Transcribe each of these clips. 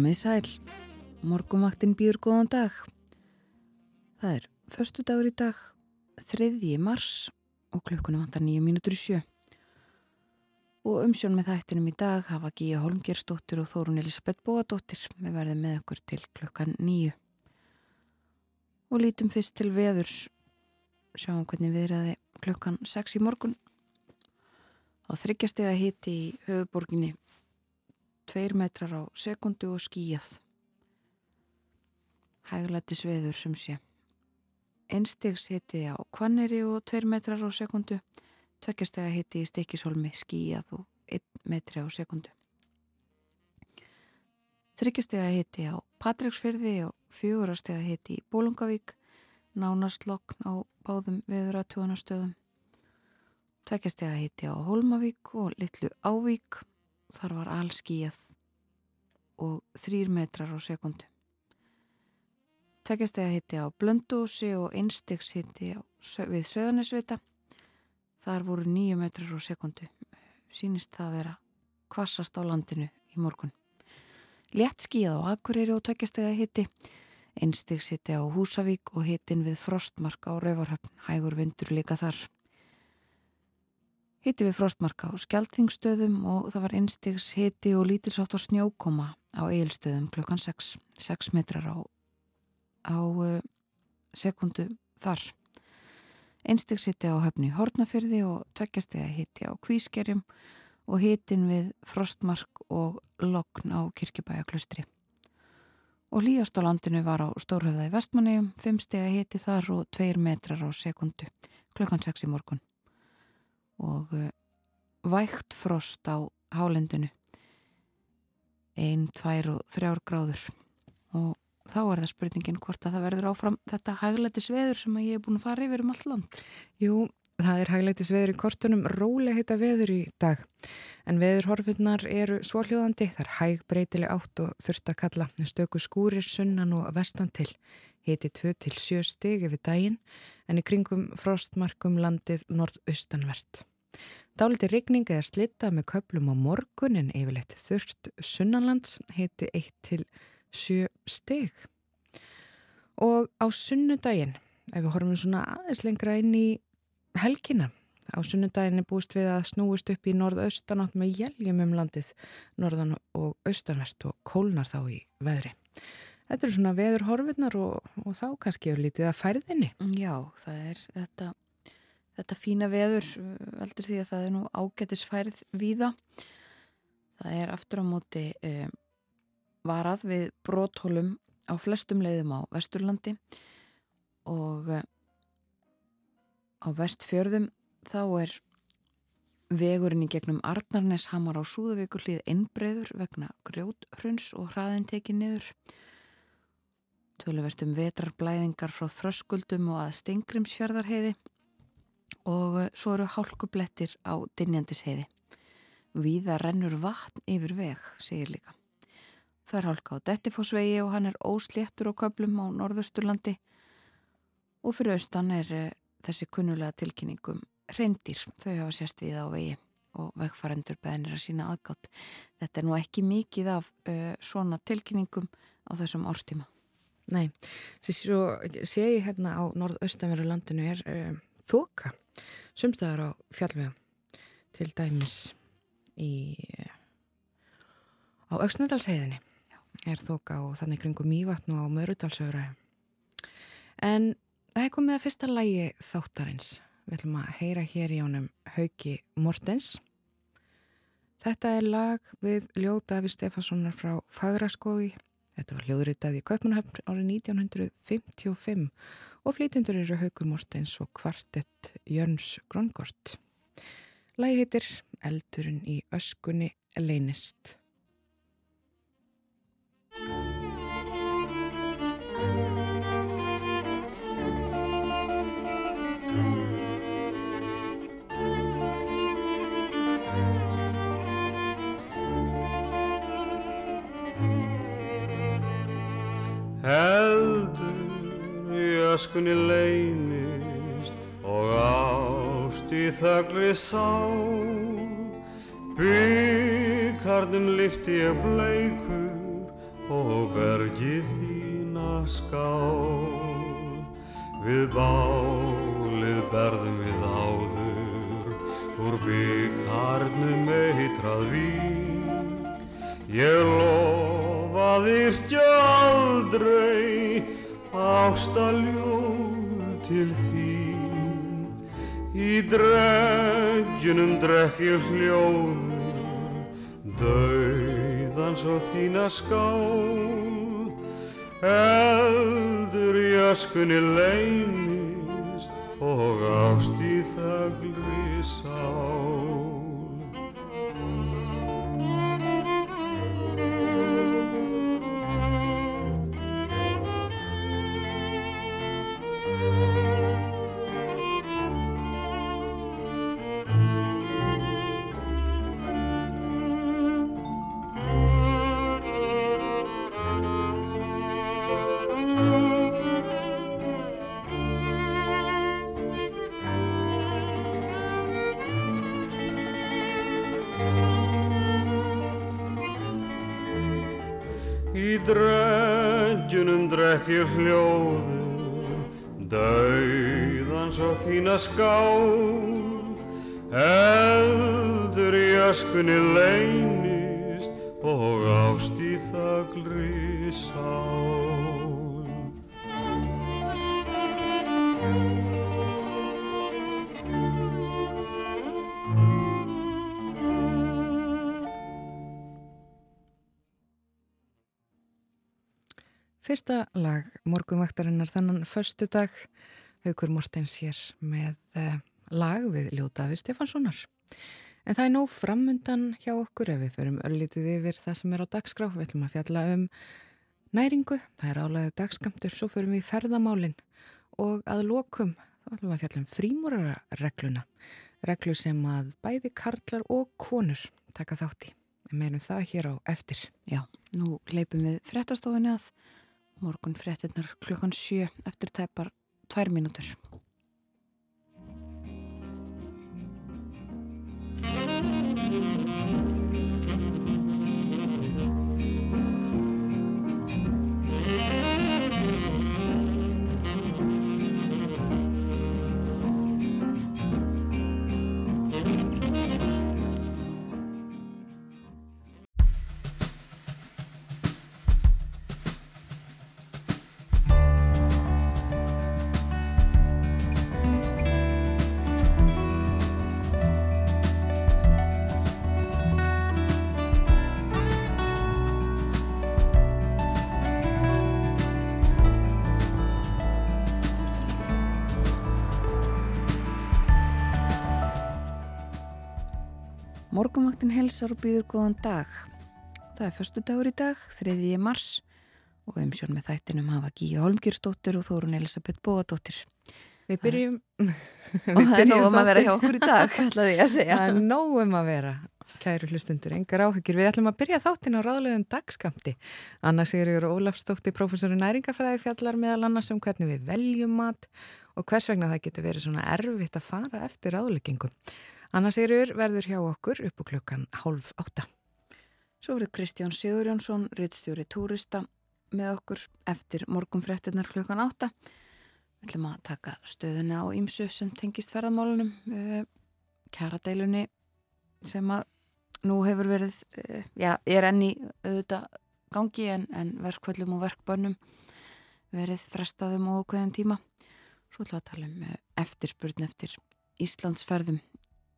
Komið sæl, morgumaktinn býður góðan dag. Það er förstu dagur í dag, 3. mars og klukkunum vantar 9 mínútur í sjö. Og umsjón með þættinum í dag hafa Gíja Holmgerstóttir og Þórun Elisabeth Bóadóttir. Við verðum með okkur til klukkan 9. Og lítum fyrst til veðurs, sjáum hvernig viðræði klukkan 6 í morgun. Á þryggjastega hiti í höfuborginni 2 metrar á sekundu og skíjað. Hæglætti sveður sem sé. Einstegs hiti á kvanneri og 2 metrar á sekundu. Tveggjastega hiti í stekishólmi skíjað og 1 metri á sekundu. Þryggjastega hiti á Patræksferði og fjórastega hiti í Bólungavík. Nánast lokn á báðum tjónastöðum. Tveggjastega hiti á Hólmavík og Littlu Ávík þar var allskíjað og þrýr metrar á sekundu. Tveggjastega hitti á Blöndósi og einstegs hitti við Söðanisvita. Þar voru nýju metrar á sekundu. Sýnist það að vera kvassast á landinu í morgun. Létt skíjað á Akureyri og tveggjastega hitti. Einstegs hitti á Húsavík og hittin við Frostmark á Rauvarhöfn. Hægur vindur líka þar. Hitti við frostmarka á skjaldþingstöðum og það var einstegs hiti og lítilsátt á snjókoma á eigilstöðum klukkan 6, 6 metrar á, á uh, sekundu þar. Einstegs hiti á höfni Hortnafyrði og tveggjastega hiti á Kvískerjum og hitin við frostmark og lokn á Kirkjubæjaklustri. Og hlýjast á landinu var á Stórhöfða í Vestmannegjum, 5 stega hiti þar og 2 metrar á sekundu klukkan 6 í morgun og uh, vægt frost á hálendinu. Ein, tvær og þrjár gráður. Og þá er það spurningin hvort að það verður áfram þetta hæglætis veður sem ég hef búin að fara yfir um all land. Jú, það er hæglætis veður í kortunum rólega heita veður í dag. En veðurhorfinnar eru svóljóðandi það er hæg breytileg átt og þurft að kalla. Stöku skúrir sunnan og vestan til. Hiti 2-7 stig yfir daginn en í kringum frostmarkum landið norðaustanvert Dáliti rigning eða slitta með köplum á morgun en yfirleitt þurft sunnanlands heiti 1-7 steg. Og á sunnudaginn, ef við horfum svona aðeins lengra inn í helgina, á sunnudaginn er búist við að snúist upp í norðaustanátt með jæljum um landið, norðan og austanvert og kólnar þá í veðri. Þetta er svona veðurhorfinnar og, og þá kannski er lítið að færðinni. Já, það er þetta þetta fína veður veldur því að það er nú ágættisfærið víða. Það er aftur á móti um, varað við bróthólum á flestum leiðum á Vesturlandi og um, á vestfjörðum þá er vegurinn í gegnum Arnarnes hamar á Súðavíkur hlið innbreyður vegna grjóthrunns og hraðin tekið niður. Tölvertum vetrarblæðingar frá þröskuldum og að Stengrimsfjörðarheiði og eh, svo eru hálkublettir á Dinjandisheiði. Víða rennur vatn yfir veg, segir líka. Það er hálka á Dettifossvegi og hann er ósléttur á köplum á Norðusturlandi og fyrir austan er uh, þessi kunnulega tilkynningum reyndir. Þau hafa sérst við á vegi og vegfarendur beðinir að sína aðgátt. Þetta er nú ekki mikið af uh, svona tilkynningum á þessum árstíma. Nei, svo sé ég hérna á norðaustanveru landinu er uh, þoka sumstaðar á fjallvegum til dæmis í á Öksnadalsheiðinni er þoka og þannig kringum Mývatn og á Mörudalsöfra en það er komið að fyrsta lægi þáttarins. Við ætlum að heyra hér í ánum Hauki Mortens. Þetta er lag við Ljóta við Stefanssonar frá Fagraskói Þetta var hljóðritað í Kaupanahöfn árið 1955 og flytjendur eru Haugur Mortens og kvartett Jörns Grongort. Lægi heitir Eldurinn í öskunni leynist. Öskunni leynist og ást í þögli sá Byggarnum lifti ég bleikur og bergið þína skál. Við bálið berðum við áður, úr byggarnum eitrað vín. Ég lofa þyrkja aldrei ástaljóð til þín. Í drengjunum drekk ég hljóður, dauðans og þína skál. Eldur í öskunni leynist og ást í þagli sál. Þína skál. Eldur í öskunni leynist og ást í þagli sál. Fyrsta lag morgunvaktarinnar þannan förstu dag Haukur Mortens hér með uh, lag við Ljótafi Stefanssonar. En það er nóg framundan hjá okkur ef við förum öllítið yfir það sem er á dagskrá. Við ætlum að fjalla um næringu, það er álæðið dagskamtur, svo förum við í ferðamálinn og að lokum þá ætlum við að fjalla um frímúrararegluna. Reglu sem að bæði karlar og konur taka þátti. Við meirum það hér á eftir. Já, nú leipum við frettastofinni að morgun frettinnar klukkan sjö eftir tæpar tvær mínútur. Morgumvaktin helsar og býður góðan dag. Það er förstu dagur í dag, 3. mars og umsjón með þættinum hafa Gíja Holmgjörsdóttir og Þórun Elisabeth Bóadóttir. Við byrjum... Og það er nógum að vera hjá okkur í dag, ætlaði ég að segja. Það er nógum að vera, kæru hlustundur, engar áhyggjur. Við ætlum að byrja þáttin á ráðlegum dagskamti. Anna Sigurður Ólafsdóttir, professor í næringafræði fjallar meðal annars um hvernig við veljum mat og hvers vegna það getur verið svona erfitt að fara eftir ráðleggingum. Anna Sigurður verður hjá okkur upp á klukkan hálf átta. Svo verður Kristján Sigurjónsson, rittstjóri túrista með okkur eftir morgunfrettinnar klukkan átta. Við ætlum að taka stöðuna á ímsu sem tengist ferðamálunum, uh, kjaradeilunni sem að nú hefur verið, uh, já, er enni auðvitað gangi en, en verkvöldum og verkbönnum verið frestaðum og okkur tíma. Svo ætlum að tala um uh, eftirspurn eftir Íslandsferðum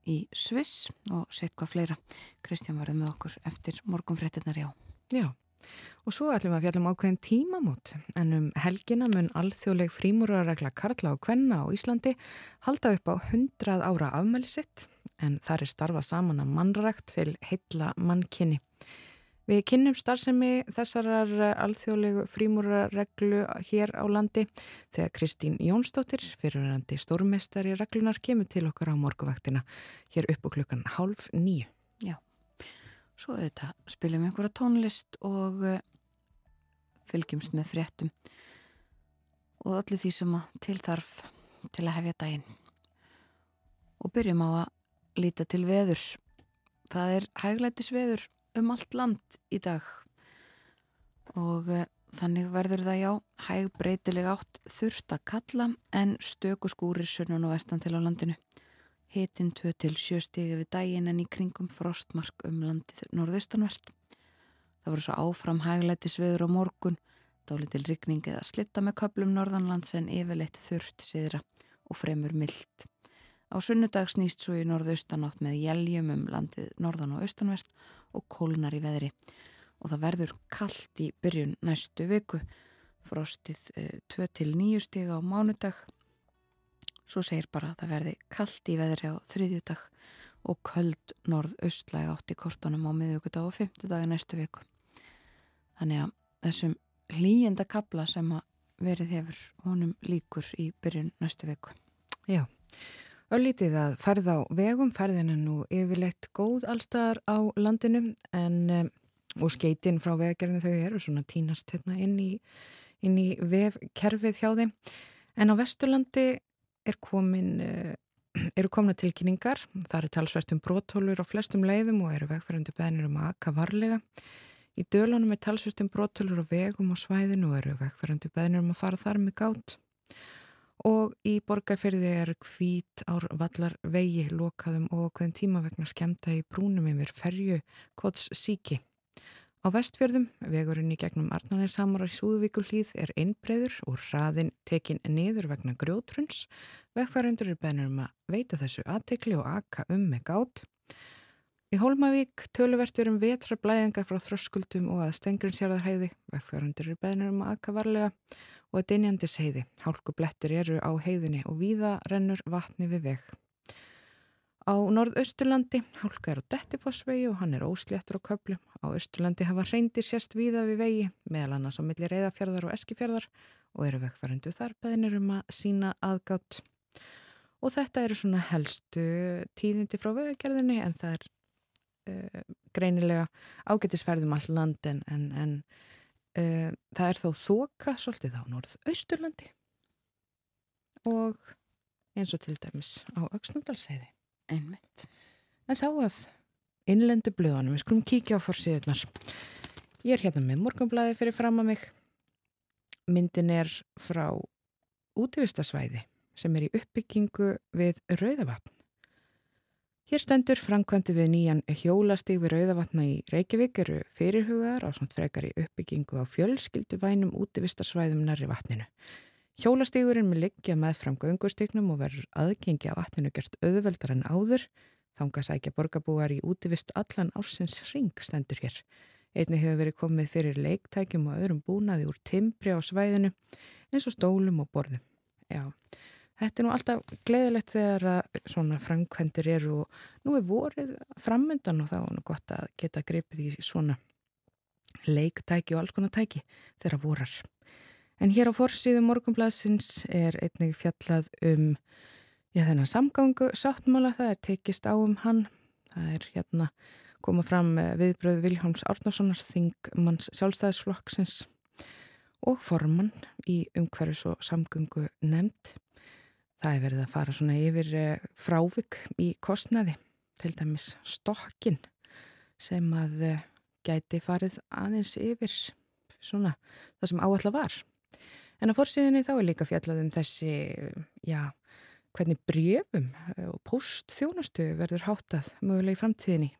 í Sviss og sett hvað fleira. Kristján verður með okkur eftir morgunfrettinnar, já. Já, og svo ætlum við að fjallum ákveðin tímamót en um helgina mun alþjóðleg frímúraregla Karla og Kvenna á Íslandi halda upp á 100 ára afmæli sitt en þar er starfa saman að mannrækt til heilla mannkinni. Við kynnum starfsemi þessarar alþjóðlegu frímúrareglu hér á landi þegar Kristín Jónsdóttir, fyrirverandi stórmestari reglunar, kemur til okkar á morguvaktina hér upp á klukkan hálf nýju. Já, svo auðvitað spilum við einhverja tónlist og uh, fylgjumst með fréttum og öllu því sem að tilþarf til að hefja daginn. Og byrjum á að líta til veðurs. Það er hæglætis veður um allt land í dag og uh, þannig verður það já hæg breytileg átt þurft að kalla en stöku skúrir sunnan og vestan til á landinu. Hitinn 2 til 7 stigi við daginn en í kringum frostmark um landið norðaustanvert. Það voru svo áfram hæglætis veður á morgun, dálitil rykning eða slitta með köplum norðanlands en yfirleitt þurft siðra og fremur myllt. Á sunnudag snýst svo í norðaustanátt með jæljum um landið norðan og austanvert og kólnar í veðri og það verður kallt í byrjun næstu viku, frostið 2-9 eh, stiga á mánudag. Svo segir bara að það verði kallt í veðri á þriðjudag og köld norð-austlæg átt í kortunum á miðvíkudag og fymtudag næstu viku. Þannig að þessum hlýjenda kabla sem að verið hefur honum líkur í byrjun næstu viku. Já. Öllítið að ferð á vegum, ferðin er nú yfirleitt góð allstaðar á landinu en um, og skeitin frá vegagerðinu þau eru svona tínast hérna inn í, inn í vefkerfið hjá þeim. En á Vesturlandi er komin, uh, eru komna tilkynningar, það eru talsvert um brótólur á flestum leiðum og eru vegfærandu beðnir um að akka varlega. Í dölunum er talsvert um brótólur á vegum og svæðinu og eru vegfærandu beðnir um að fara þar með gátt og í borgarferði er hvít ár vallar vegi lokaðum og hvern tíma vegna skemta í brúnum yfir ferju Kots síki. Á vestfjörðum, vegurinn í gegnum Arnarnesamar í Súðuvíkulíð er einbreyður og hraðin tekin niður vegna grjótruns. Vegfærandur er bennur um að veita þessu aðtekli og akka um með gátt. Í Hólmavík töluvertur um vetra blæðinga frá þröskuldum og að stengurinsjárðarhæði. Vegfærandur er bennur um að akka varlega og að dinjandi seiði. Hálku blettir eru á heiðinni og víða rennur vatni við veg. Á norðausturlandi hálka er á Dettifossvegi og hann er ósléttur á köplum. Á austurlandi hafa reyndir sérst víða við vegi, meðal annars á milli reyðafjörðar og eskifjörðar og eru vegfærandu þar beðinir um að sína aðgátt. Og þetta eru svona helstu tíðindi frá vegagerðinni en það er uh, greinilega ágættisferðum all land en, en, en Uh, það er þó þoka svolítið á norð-austurlandi og eins og til dæmis á Öksnandalseiði. Einmitt. En þá að innlendu blöðanum, við skulum kíkja á fórsíðunar. Ég er hérna með morgunblæði fyrir fram að mig. Myndin er frá útvistasvæði sem er í uppbyggingu við Rauðavatn. Hér stendur framkvæmdi við nýjan hjólastíg við Rauðavatna í Reykjavík eru fyrirhugaðar á samt frekar í uppbyggingu á fjölskylduvænum útivistarsvæðum nærri vatninu. Hjólastígurinn með liggja með fram göngustígnum og verður aðgengi af vatninu gert auðveldar en áður. Þánga sækja borgarbúar í útivist allan ársins ring stendur hér. Einni hefur verið komið fyrir leiktækjum og öðrum búnaði úr timbri á svæðinu eins og stólum og borðum. Já, Þetta er nú alltaf gleðilegt þegar að svona framkvendir eru og nú er vorið framöndan og þá er nú gott að geta gripið í svona leiktæki og alls konar tæki þegar vorar. En hér á forsýðu morgunblæsins er einnig fjallað um já, þennan samgangu sáttmála, það er tekist á um hann. Það er hérna koma fram viðbröð Viljáms Árnarssonar, þingmanns sjálfstæðisflokksins og formann í umhverfis og samgöngu nefnd. Það er verið að fara svona yfir eh, frávik í kostnaði, til dæmis stokkin sem að eh, gæti farið aðeins yfir svona það sem áallar var. En á fórsíðinni þá er líka fjallað um þessi, já, hvernig brefum eh, og postþjónustu verður háttað mögulega í framtíðinni.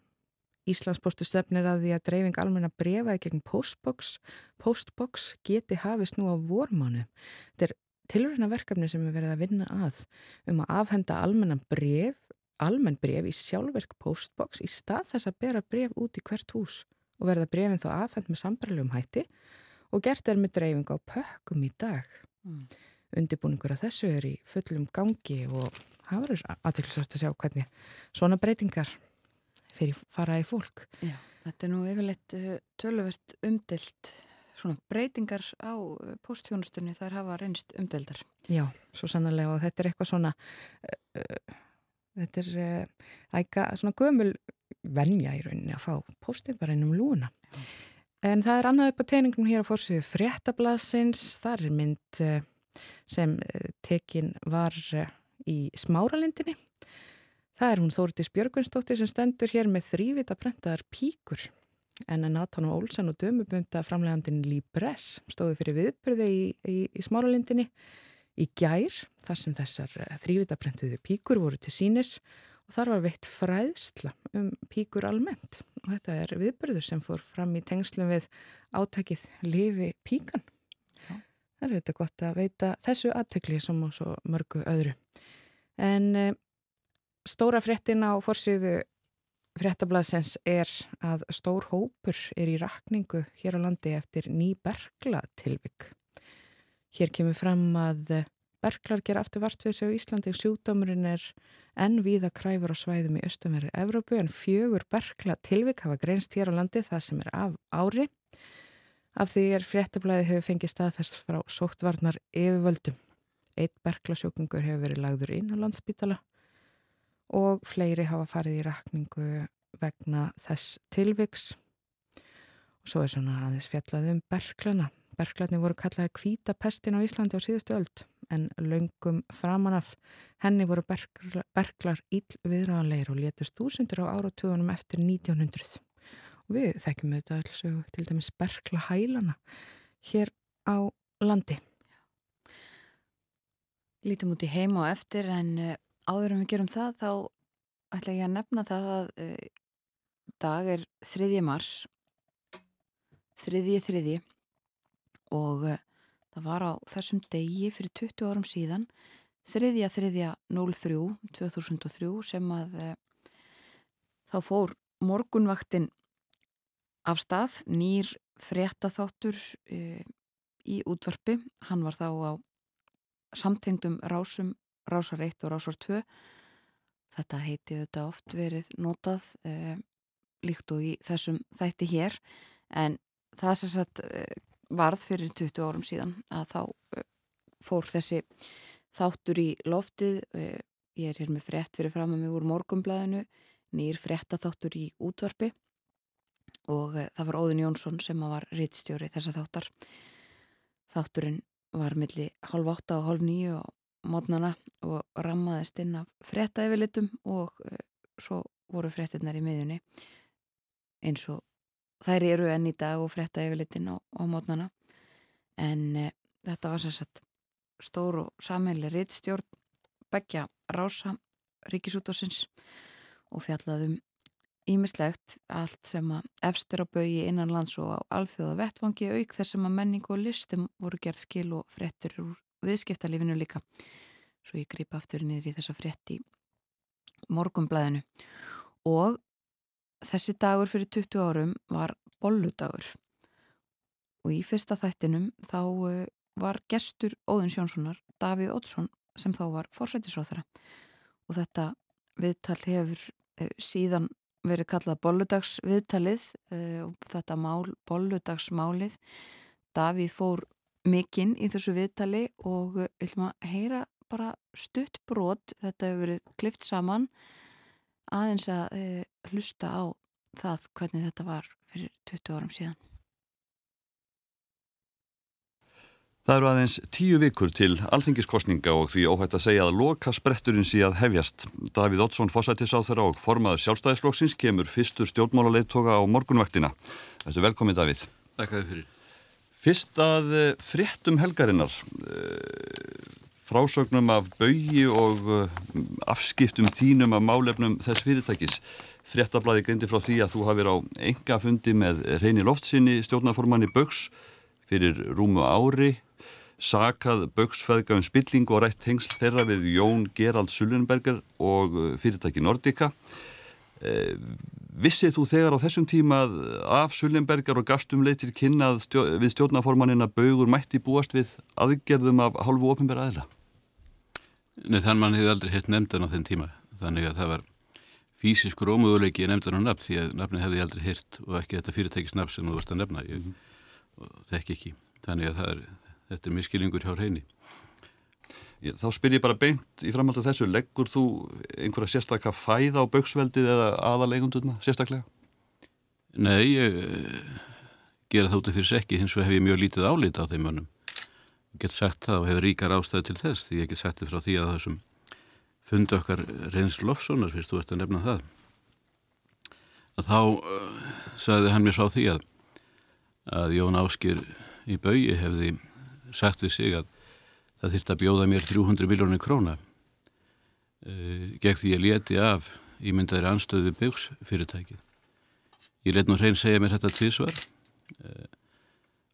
Íslandspostu stefnir að því að dreifing almenna brefaði gegn postbox, postbox geti hafist nú á vormánu. Þetta er tilröna verkefni sem við verðum að vinna að um að afhenda almennan bref, almenn bref í sjálfverk postbox í stað þess að bera bref út í hvert hús og verða brefin þá afhend með sambarlegum hætti og gert er með dreifing á pökkum í dag. Mm. Undibúningur af þessu er í fullum gangi og það verður aðtilsvært að sjá hvernig svona breytingar fyrir fara í fólk. Já, þetta er nú yfirleitt uh, töluvert umdilt svona breytingar á uh, posttjónustunni þar hafa reynst umdeldar. Já, svo sannlega og þetta er eitthvað svona uh, þetta er uh, æga svona gömul vennja í rauninni að fá postin bara einum lúna. Já. En það er annað upp á teiningum hér á fórsögu fréttablasins, þar er mynd uh, sem tekin var í smáralindinni. Það er hún Þóriðis Björgunstóttir sem stendur hér með þrývita brentaðar píkur en Nathan Olsen og dömubunda framlegandin Libres stóðu fyrir viðbyrði í, í, í smáralindinni í gær þar sem þessar eh, þrývitabrentuðu píkur voru til sínis og þar var veitt fræðsla um píkur almennt og þetta er viðbyrður sem fór fram í tengslum við átækið Livi píkan. Já. Það er þetta gott að veita þessu aðtökli sem og svo mörgu öðru. En e, stóra fréttin á forsiðu fréttablasens er að stór hópur er í rakningu hér á landi eftir ný bergla tilvik. Hér kemur fram að berglar ger aftur vart við sig á Íslandi sjúkdómurinn er enn víða kræfur á svæðum í östumveri Evrópu en fjögur bergla tilvik hafa greinst hér á landi það sem er af ári. Af því er fréttablaði hefur fengið staðfest frá sóttvarnar yfirvöldum. Eitt berglasjókungur hefur verið lagður inn á landsbítala og fleiri hafa farið í rakningu vegna þess tilviks og svo er svona aðeins fjallað um berglana. Berglarnir voru kallaði kvíta pestin á Íslandi á síðustu öld en laungum framanaf henni voru berglar, berglar íll viðræðanleir og létust þúsundur á áratugunum eftir 1900. Og við þekkjum þetta alls til dæmis berglahælana hér á landi. Lítum út í heim og eftir en áður en við gerum það þá ætla ég að nefna það að uh, dag er 3. mars 3.3. og uh, það var á þessum degi fyrir 20 árum síðan 3.3.03 2003 sem að uh, þá fór morgunvaktin af stað nýr fréttaþáttur í útvarpi hann var þá á samtengdum rásum rásar 1 og rásar 2 þetta heiti auðvitað oft verið notað eh, líkt og í þessum þætti hér en það sem sagt eh, varð fyrir 20 árum síðan að þá eh, fór þessi þáttur í loftið eh, ég er hér með frett fyrir fram að mig úr morgumblæðinu nýr frettaþáttur í útvarpi og það var Óðin Jónsson sem var rittstjóri þessa þáttar. Þátturinn var milli halv 8 og halv 9 og mótnana og rammaðist inn af fretta yfirlitum og uh, svo voru frettinnar í miðjunni eins og þær eru enn í dag og fretta yfirlitin á, á mótnana en uh, þetta var sérsagt stór og sammeili rittstjórn begja rása ríkisútásins og fjallaðum ímislegt allt sem að efstur á baui innan lands og á alþjóða vettvangi auk þess að menning og listum voru gerð skil og frettur úr viðskiptalífinu líka. Svo ég gripa aftur niður í þessa frétti morgumblæðinu og þessi dagur fyrir 20 árum var bolludagur. Og í fyrsta þættinum þá uh, var gestur Óðun Sjónssonar Davíð Ótsson sem þá var fórsættisráþara og þetta viðtal hefur uh, síðan verið kallað bolludagsviðtalið uh, og þetta mál, bolludagsmálið Davíð fór mikinn í þessu viðtali og við ætlum að heyra bara stutt brot, þetta hefur verið klift saman aðeins að e, hlusta á það hvernig þetta var fyrir 20 árum síðan. Það eru aðeins tíu vikur til alþingiskostninga og því óhætt að segja að loka spretturinn sí að hefjast. Davíð Oddsson fósættisáþara og formaður sjálfstæðisflokksins kemur fyrstur stjórnmála leittoga á morgunvaktina. Þetta er velkomið Davíð. Takk að þið fyrir. Fyrst að eh, fréttum helgarinnar, eh, frásögnum af baui og eh, afskiptum þínum af málefnum þess fyrirtækis. Fréttablaði greindi frá því að þú hafið á enga fundi með reyni loftsinni stjórnaformanni Bögs fyrir rúmu ári, sakað Bögsfæðga um spilling og rætt hengsl þeirra við Jón Gerald Sullenberger og fyrirtæki Nordika. Vissið þú þegar á þessum tíma af Sullenbergar og gastum leitir kynnað stjó, við stjórnaformanina baugur mætti búast við aðgerðum af hálfu ofinbæra aðla? Nei, þann mann hefði aldrei hitt nefndan á þenn tíma. Þannig að það var fysiskur ómöguleiki í nefndan á nafn því að nafni hefði aldrei hitt og ekki þetta fyrirtækis nafn sem þú varst að nefna. Ég mm. þekk ekki. Þannig að er, þetta er miskilingur hjá hreini. Þá spyr ég bara beint í framhald af þessu, leggur þú einhverja sérstaklega fæða á bauksveldið eða aðalegundurna sérstaklega? Nei, ég uh, gera af fyrir sekki, hins vegar hef ég mjög lítið álita á þeim mönnum. Ég get sagt það og hefur ríkar ástæði til þess því ég get sagt þið frá því að þessum fundi okkar reyns Lofssonar, fyrst þú ert að nefna það. að þá uh, sagði hann mér frá því að, að Jón Áskir í baui hefði sagt við sig að það þurfti að bjóða mér 300 miljónir króna uh, gegn því ég leti af ímyndaðir anstöðu við bauksfyrirtækið. Ég let nú hrein segja mér þetta tvísvar uh,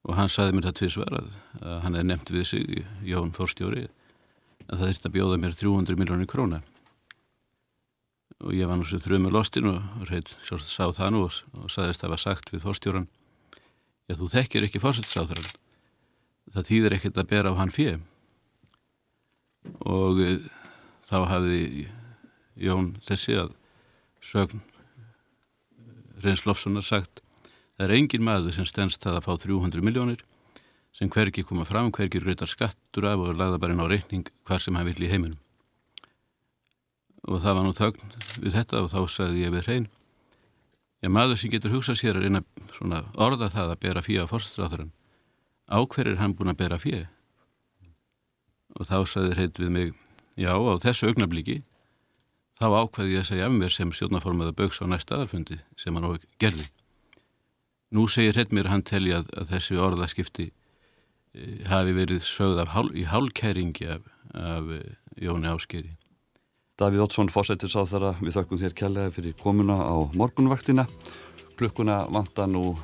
og hann sagði mér þetta tvísvar að, að hann hefði nefnt við sig, Jón Fórstjóri, að það þurfti að bjóða mér 300 miljónir króna og ég var nú svo þrjumur lostin og hrein sjálfsagt sá það nú og, og sagðist að það var sagt við Fórstjóran Já, þú þekkir ekki fórsetsáþrann. Það þýðir ekkert að bera á hann fyrir og uh, þá hafði Jón þessi að sögn eh, Reyns Lofssonar sagt það er engin maður sem stendst það að fá 300 miljónir sem hvergi koma fram, hvergi greitar skattur af og lagða bara inn á reikning hvar sem hann vill í heiminum. Og það var nú þögn við þetta og þá sagði ég við hrein Já, maður sem getur hugsað sér að reyna svona orða það að bera fíja á fórstráðurinn á hver er hann búin að bera fíja og þá saði hreit við mig já á þessu augnabliki þá ákveði ég að segja af mér sem stjórnaformaða bauks á næsta aðalfundi sem hann á gerði. Nú segir hreit mér hann telli að, að þessi orðaskipti e, hafi verið sögð hál, í hálkæringi af, af e, Jóni Áskeri Davíð Ótsson fórsetir sá þar að við þakkum þér kjærlega fyrir komuna á morgunvaktina. Klukkuna vanta nú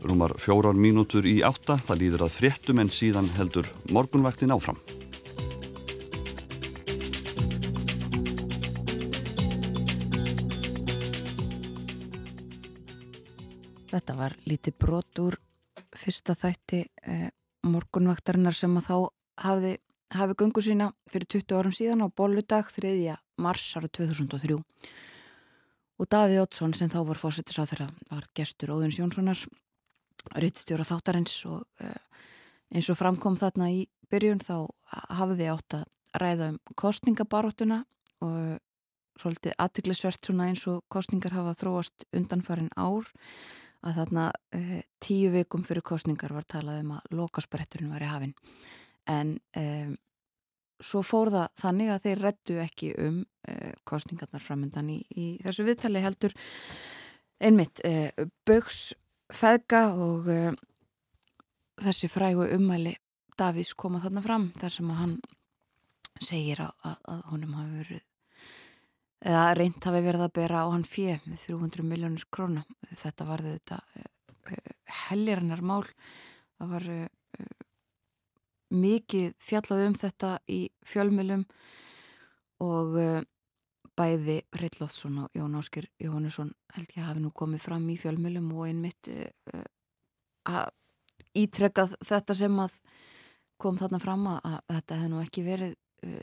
rúmar fjórar mínútur í átta. Það líður að fréttum en síðan heldur morgunvaktin áfram Þetta var lítið brot úr fyrsta þætti eh, morgunvaktarinnar sem að þá hafði, hafi gungu sína fyrir 20 árum síðan á bolludag 3. mars ára 2003 og Davíð Ótsson sem þá var fósittis á þeirra var gestur Óðins Jónssonar rittstjóra þáttarins og eh, eins og framkom þarna í byrjun þá hafiði átt að ræða um kostningabaróttuna og svolítið aðtiklisvert svona eins og kostningar hafa þróast undanfarin ár að þarna eh, tíu vikum fyrir kostningar var talað um að lokaspretturinn var í hafinn. En eh, svo fór það þannig að þeir rettu ekki um eh, kostningarnar framöndan í, í þessu viðtali heldur einmitt eh, Bögs feðga og þessi frægu ummæli Davís koma þarna fram þar sem að hann segir að, að, að honum hafi verið eða reynd hafi verið að bera á hann fjö með 300 miljónir króna. Þetta var þetta uh, hellirinnar mál. Það var uh, mikið fjallað um þetta í fjölmjölum og bæði Reillófsson og Jón Ásker Jóhannesson held ég hafi nú komið fram í fjölmjölum og einmitt að ítrekkað þetta sem að kom þarna fram að, þetta hefði nú ekki verið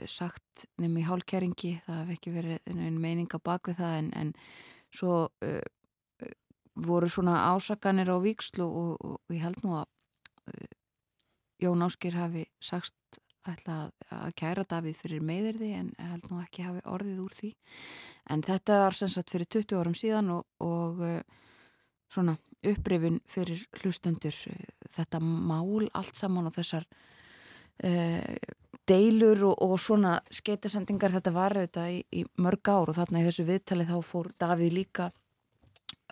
sagt nefnum í hálkjæringi það hef ekki verið einn meininga bak við það en, en svo uh, voru svona ásakanir á vikslu og, og, og ég held nú að uh, Jón Áskir hafi sagt ætla að kæra Davíð fyrir meðirði en held nú ekki hafi orðið úr því. En þetta var sem sagt fyrir 20 árum síðan og, og svona upprifin fyrir hlustendur þetta mál allt saman og þessar uh, deilur og, og svona skeitasendingar þetta var auðvitað í, í mörg ár og þarna í þessu viðtali þá fór Davíð líka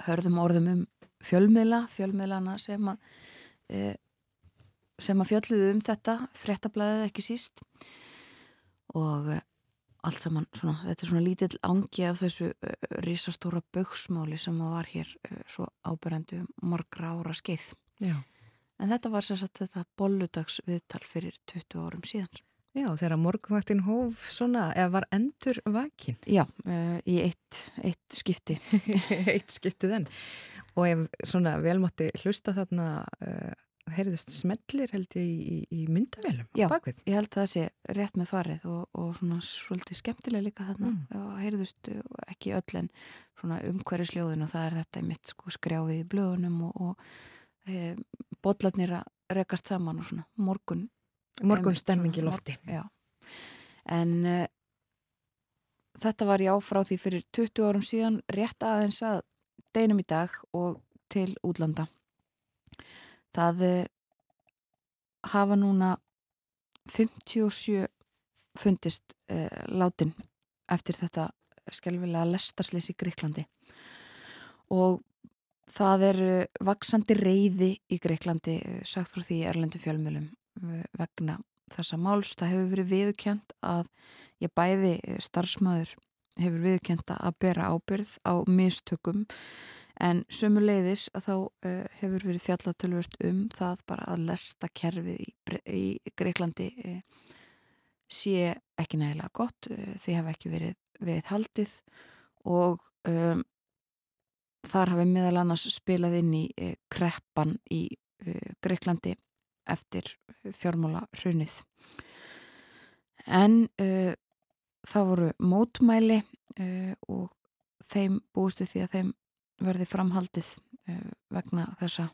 hörðum orðum um fjölmiðla, fjölmiðlana sem að e, sem að fjölluðu um þetta frettablaðið ekki síst. Og e, allt saman svona, þetta er svona lítill ángi af þessu e, risastóra bauksmáli sem var hér e, svo ábyrjandi um margra ára skeið. Já. en þetta var sérstaklega þetta bolludags viðtal fyrir 20 árum síðan Já, þegar morgunvaktin hóf svona, eða var endur vakin? Já, uh, í eitt, eitt skipti. eitt skipti þenn. Og ef svona velmátti hlusta þarna, uh, heyrðust smellir held ég í, í myndavélum Já, bakvið. ég held að það sé rétt með farið og, og svona svolítið skemmtilega líka þarna. Mm. Og heyrðust ekki öll en svona umhverjusljóðin og það er þetta mitt sko skrjáfið í blöðunum og, og e, bollarnir að rekast saman og svona morgun Morgun stemming í lofti. Já. En uh, þetta var já frá því fyrir 20 árum síðan rétt aðeins að deinum í dag og til útlanda. Það uh, hafa núna 57 fundist uh, látin eftir þetta skelvilega lestarslýs í Gríklandi og það er vaksandi reyði í Greiklandi sagt frá því erlendu fjölmjölum vegna þessa máls. Það hefur verið viðkjönd að ég bæði starfsmöður hefur viðkjönd að bera ábyrð á mistökum en sömuleiðis að þá uh, hefur verið fjallatölvört um það bara að lesta kerfið í, í Greiklandi uh, sé ekki nægilega gott, uh, því hafa ekki verið við haldið og um, þar hafi meðal annars spilað inn í kreppan í Greiklandi eftir fjármála hrunið. En það voru mótmæli og þeim búistu því að þeim verði framhaldið uh, vegna þessa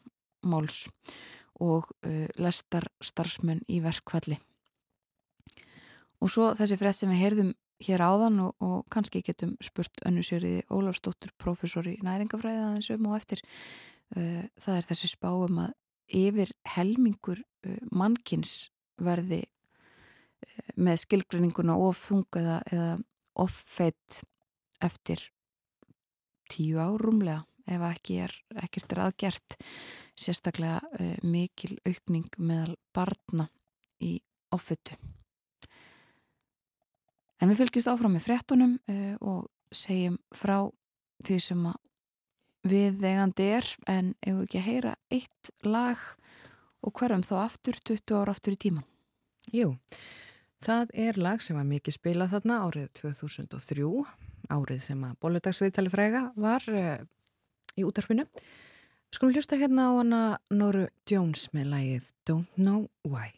máls og uh, lestar starfsmenn í verkvalli. Og svo þessi frett sem við heyrðum hér áðan og, og kannski getum spurt önnu sériði Ólafsdóttur, professor í næringafræði aðeins um og eftir, uh, það er þessi spáum að yfir helmingur mannkins verði með skilgreininguna of þunga eða of feitt eftir tíu árumlega ef ekki er ekkert er aðgert sérstaklega uh, mikil aukning meðal barna í ofötu. En við fylgjumst áfram með frettunum uh, og segjum frá því sem við eigandi er en ef við ekki að heyra eitt lag og hverjum þá aftur 20 ára aftur í tíman. Jú, það er lag sem var mikið spilað þarna árið 2003 árið sem að bóludagsviðtali fræga var uh, í útarfinu. Skulum hlusta hérna á hana Noru Jones með lægið Don't Know Why.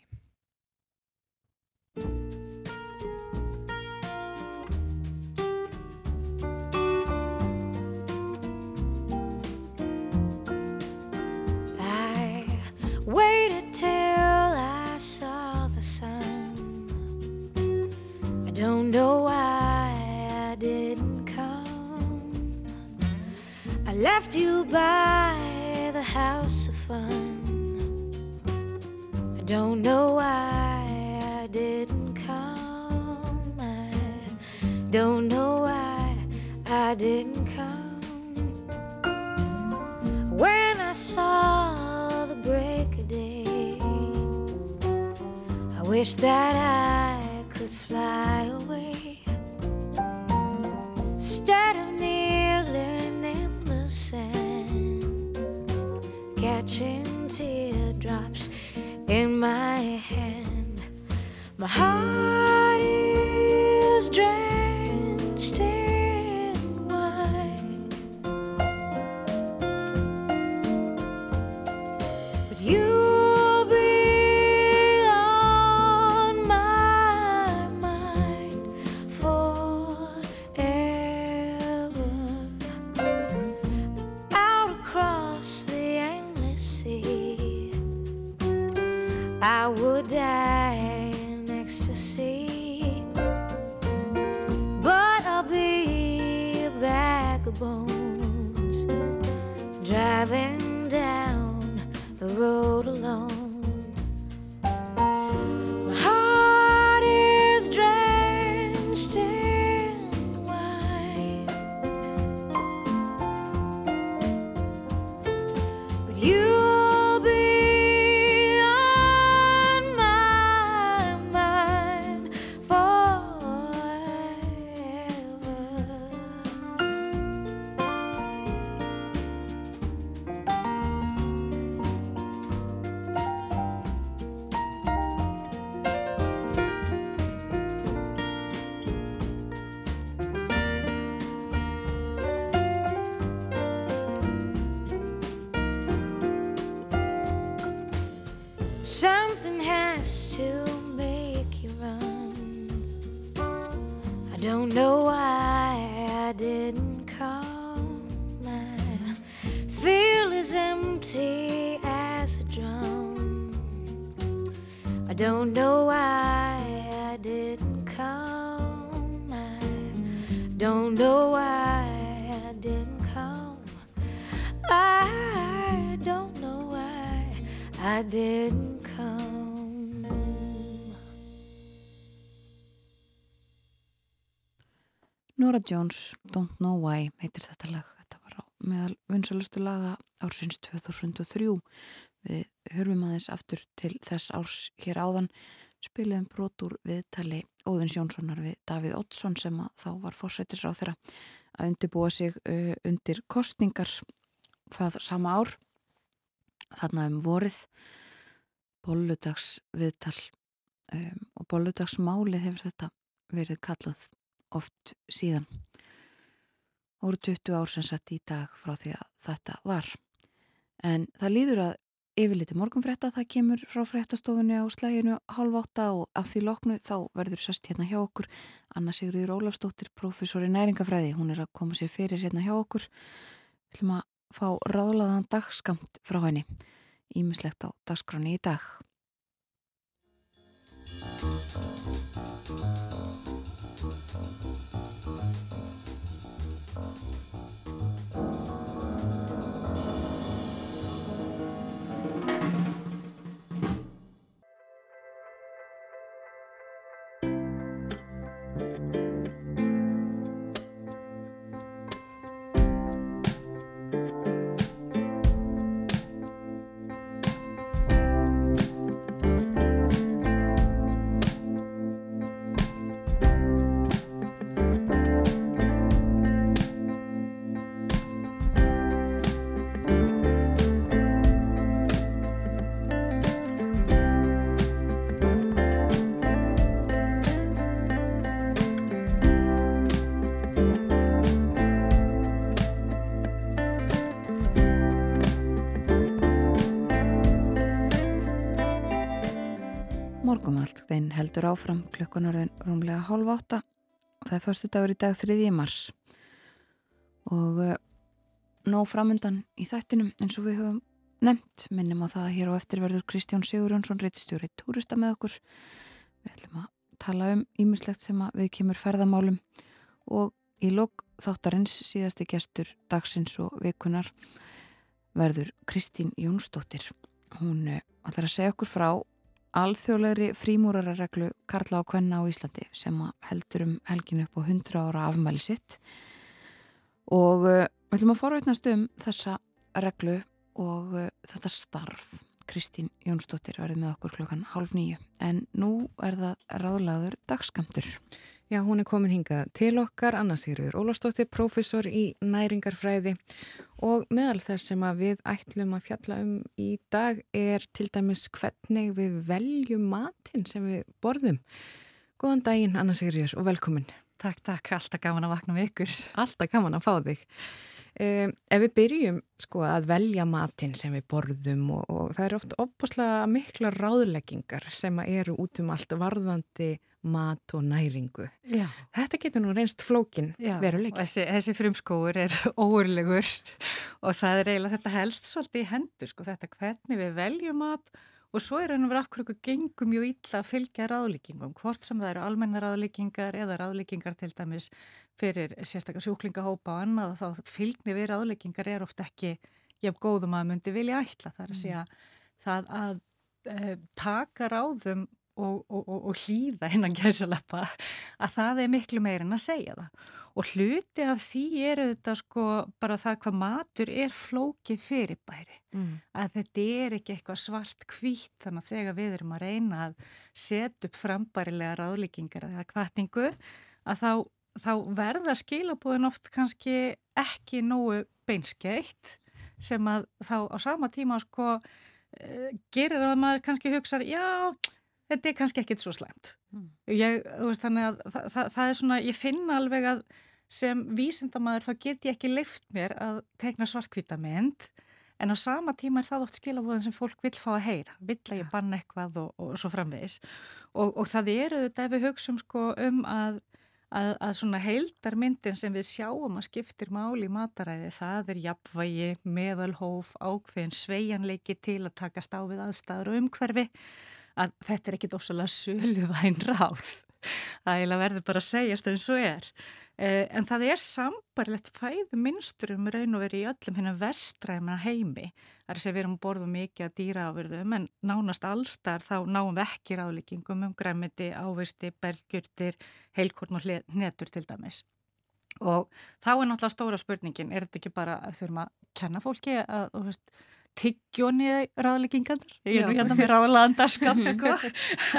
Left you by the house of fun I don't know why I didn't come I don't know why I didn't come when I saw the break of day. I wish that I could fly away watching. Jones, Don't Know Why heitir þetta lag. Þetta var á meðal vinsalastu laga ársins 2003. Við höfum aðeins aftur til þess árs hér áðan spiliðum brotur viðtali Óðins Jónssonar við Davíð Ottsson sem þá var fórsættis á þeirra að undirbúa sig uh, undir kostningar það sama ár þarna um vorið bolludags viðtal um, og bolludagsmálið hefur þetta verið kallað oft síðan voru 20 ár sem sett í dag frá því að þetta var. En það líður að yfirliti morgunfrétta, það kemur frá fréttastofunni á slæginu halv átta og af því loknu þá verður sest hérna hjá okkur Anna Sigriður Ólafsdóttir, professor í næringafræði, hún er að koma sér fyrir hérna hjá okkur. Við ætlum að fá ráðlaðan dagskamt frá henni, ímislegt á dagskrani í dag. Heldur áfram klukkunarðin rúmlega hálf átta. Það er förstu dagur í dag 3. mars og uh, nóg framundan í þættinum eins og við höfum nefnt. Minnum á það að hér á eftir verður Kristján Sigurjónsson reittstjóri túrista með okkur. Við ætlum að tala um ímislegt sem að við kemur ferðamálum og í lók þáttarins síðasti gestur dagsins og vikunar verður Kristín Jónsdóttir. Hún uh, ætlar að segja okkur frá alþjóðlegri frímúrarareglu Karla og Kvenna á Íslandi sem heldur um helginu upp á 100 ára afmæli sitt. Og uh, við ætlum að forveitnast um þessa reglu og uh, þetta starf. Kristín Jónsdóttir verði með okkur klokkan halv nýju en nú er það ráðlaður dagskamtur Já, hún er komin hingað til okkar, Anna Sigurður Ólafsdóttir, profesor í næringarfræði og meðal þess sem við ætlum að fjalla um í dag er til dæmis hvernig við veljum matinn sem við borðum. Góðan daginn, Anna Sigurður, og velkomin. Takk, takk, alltaf gaman að vakna með ykkur. Alltaf gaman að fá þig. Um, ef við byrjum sko að velja matinn sem við borðum og, og það eru oft opbúslega mikla ráðleggingar sem eru út um allt varðandi mat og næringu. Já. Þetta getur nú reynst flókin veruleik. Þessi, þessi frumskóur er óurlegur og það er eiginlega þetta helst svolítið í hendur sko þetta hvernig við veljum mat og svo er einhver akkur okkur gengum mjög illa að fylgja ráðlíkingum, hvort sem það eru almenna ráðlíkingar eða ráðlíkingar til dæmis fyrir sérstaklega sjúklingahópa og annað og þá fylgni við ráðlíkingar er oft ekki jafn góðum að myndi vilja ætla þar að segja mm. það að e, taka ráðum og, og, og, og hlýða hennan gæsalappa að það er miklu meir en að segja það og hluti af því eru þetta sko bara það hvað matur er flóki fyrirbæri mm. að þetta er ekki eitthvað svart kvít þannig að þegar við erum að reyna að setja upp frambærilega ráðlíkingar eða kvartningu að þá, þá verða skilabúðin oft kannski ekki nógu beinskeitt sem að þá á sama tíma sko uh, gerir að maður kannski hugsa já þetta er kannski ekkit svo slemt. Mm. Ég, veist, þannig að það, það, það er svona, ég finna alveg að sem vísindamæður þá get ég ekki leift mér að tegna svartkvita mynd en á sama tíma er það oft skilabóðin sem fólk vil fá að heyra, vill að ég banna eitthvað og, og svo framvegis og, og það eru þetta ef við hugsaum sko um að, að, að svona heildarmyndin sem við sjáum að skiptir máli í mataræði, það er jafnvægi, meðalhóf, ákveðin, sveianleiki til að takast á við aðstæður og umhverfi að þetta er ekkit ósalega söluvæn ráð. Það verður bara að segjast eins og er. Eh, en það er sambarlegt fæðu minnsturum raun og veri í öllum hennar vestræma heimi. Að segja við erum borðum mikið að dýraafurðum en nánast allstar þá náum við ekki ráðlíkingum um græmiti, ávisti, belgjurtir, heilkorn og hnetur til dæmis. og þá er náttúrulega stóra spurningin, er þetta ekki bara að þurfum að kenna fólki að, þú veist, tyggjóni ráðleggingandar, ég er nú hérna með ráðlagandarskapt sko,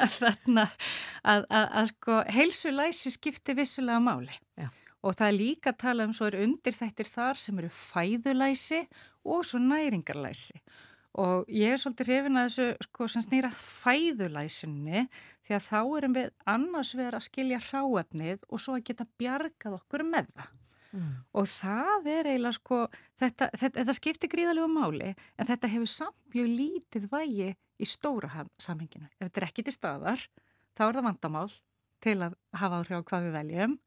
að þarna að, að, að sko heilsulæsi skipti vissulega máli. Já. og það er líka að tala um svo er undir þættir þar sem eru fæðulæsi og svo næringarlæsi. Og ég er svolítið hrifin að þessu sko sem snýra fæðulæsinni því að þá erum við annars verið að skilja hráefnið og svo að geta bjargað okkur með það. Mm. Og það er eiginlega sko, þetta, þetta, þetta skiptir gríðalegu máli en þetta hefur samt mjög lítið vægi í stóra samhenginu. Ef þetta er ekki til staðar, þá er það vandamál til að hafa áhrif á hvað við veljum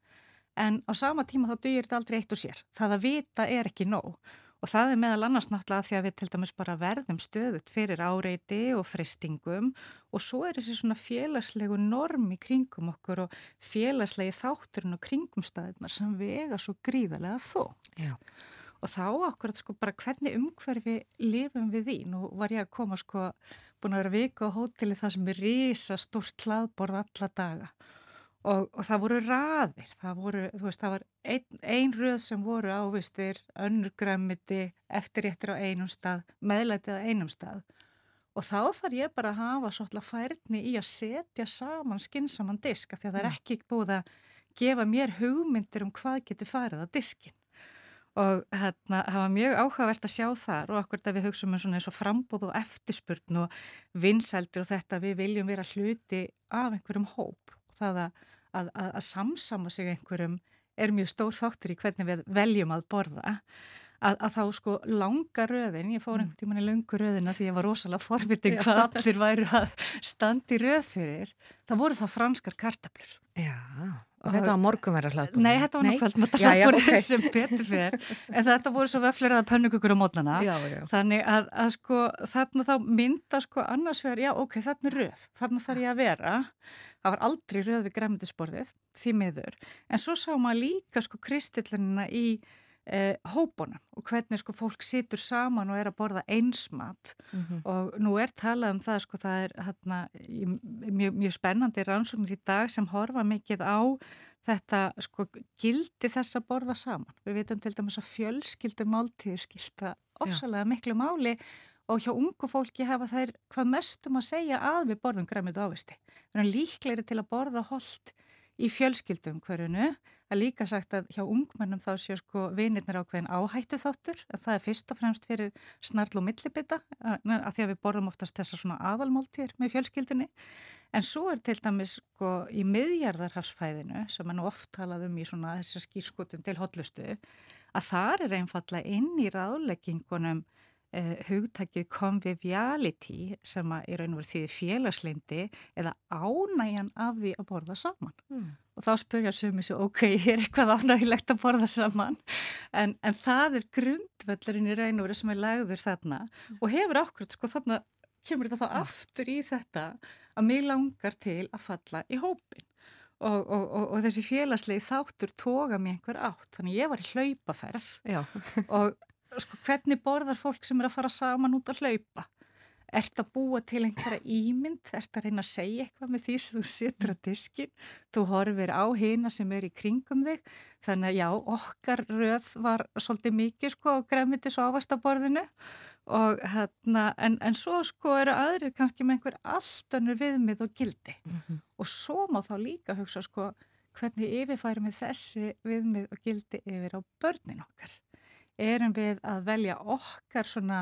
en á sama tíma þá dýr þetta aldrei eitt og sér. Það að vita er ekki nóg Og það er meðal annars náttúrulega því að við til dæmis bara verðum stöðut fyrir áreiti og fristingum og svo er þessi svona félagslegu norm í kringum okkur og félagslegi þátturinn og kringumstæðinar sem vega svo gríðarlega þótt. Já. Og þá okkur sko bara hvernig umhverfi lifum við í. Nú var ég að koma sko búin að vera vika á hóteli það sem er risa stort hlaðborð alla daga Og, og það voru raðir, það voru, þú veist, það var ein, ein röð sem voru ávistir, önnur græmiti, eftirréttir á einum stað, meðlætið á einum stað. Og þá þarf ég bara að hafa svolítið færni í að setja saman skinsaman disk, af því að það er mm. ekki búið að gefa mér hugmyndir um hvað getur farið á diskin. Og hérna, það var mjög áhugavert að sjá þar og okkur þegar við hugsaum um svona eins og frambóð og eftirspurn og vinsældir og þetta við viljum vera hluti af einhverjum hóp. Það að að, að, að samsama sig einhverjum er mjög stór þáttur í hvernig við veljum að borða að, að þá sko langa röðin, ég fór mm. einhvern tíman í langu röðina því ég var rosalega forviting hvað allir væru að standi röð fyrir, það voru þá franskar kartablur. Já, og þetta var morgunverðar hlaðbúr? Nei, þetta var nákvæmlega hlaðbúr okay. sem betur fyrir, en þetta voru svo vöflir að pönnugugur á mótnana, þannig að, að sko þarna þá mynda sko annars vegar, já ok, þarna er röð, þarna þarf ég að vera, það var aldrei röð við græmdisborðið, því miður, en svo sá maður líka sko kristillinina í eh, hópunum og hvernig sko fólk situr saman og er að borða einsmat mm -hmm. og nú er talað um það sko það er hérna mjög, mjög spennandi rannsóknir í dag sem horfa mikið á þetta sko gildi þess að borða saman. Við veitum til dæmis að fjölskyldu máltíðir skilta ofsalega miklu máli og hjá ungu fólki hefa þær hvað mestum að segja að við borðum græmið ávisti. Erum líklegri til að borða holdt í fjölskyldum hverjunu að líka sagt að hjá ungmennum þá séu sko vinirnir ákveðin áhættu þáttur en það er fyrst og fremst fyrir snarl og millibita að því að við borðum oftast þessar svona aðalmáltýr með fjölskyldunni. En svo er til dæmis sko í miðjarðarhafsfæðinu sem er nú oft talað um í svona þessar skýrskotum til hotlustu að þar er einfalla inn í ráðleggingunum hugtakið conviviality sem að í raun og veru því félagsleindi eða ánægjan af því að borða saman. Mm. Og þá spurja sumi sér, ok, er eitthvað ánægilegt að borða saman? En, en það er grundvöldurinn í raun og veru sem er lagður þarna mm. og hefur ákveð, sko þarna kemur þetta þá ja. aftur í þetta að mig langar til að falla í hópin. Og, og, og, og þessi félagslegi þáttur toga mér einhver átt, þannig ég var í hlaupaferð og sko, hvernig borðar fólk sem er að fara saman út að hlaupa? Ert að búa til einhverja ímynd? Ert að reyna að segja eitthvað með því sem þú situr að diskin? Þú horfir á hina sem er í kringum þig. Þannig að já, okkar röð var svolítið mikið sko á gremitis og ávastaborðinu og hérna, en, en svo sko eru aðrir kannski með einhver alltönur viðmið og gildi. Mm -hmm. Og svo má þá líka hugsa sko hvernig yfirfærum við þessi viðmið og gildi yfir á börnin okkar erum við að velja okkar svona,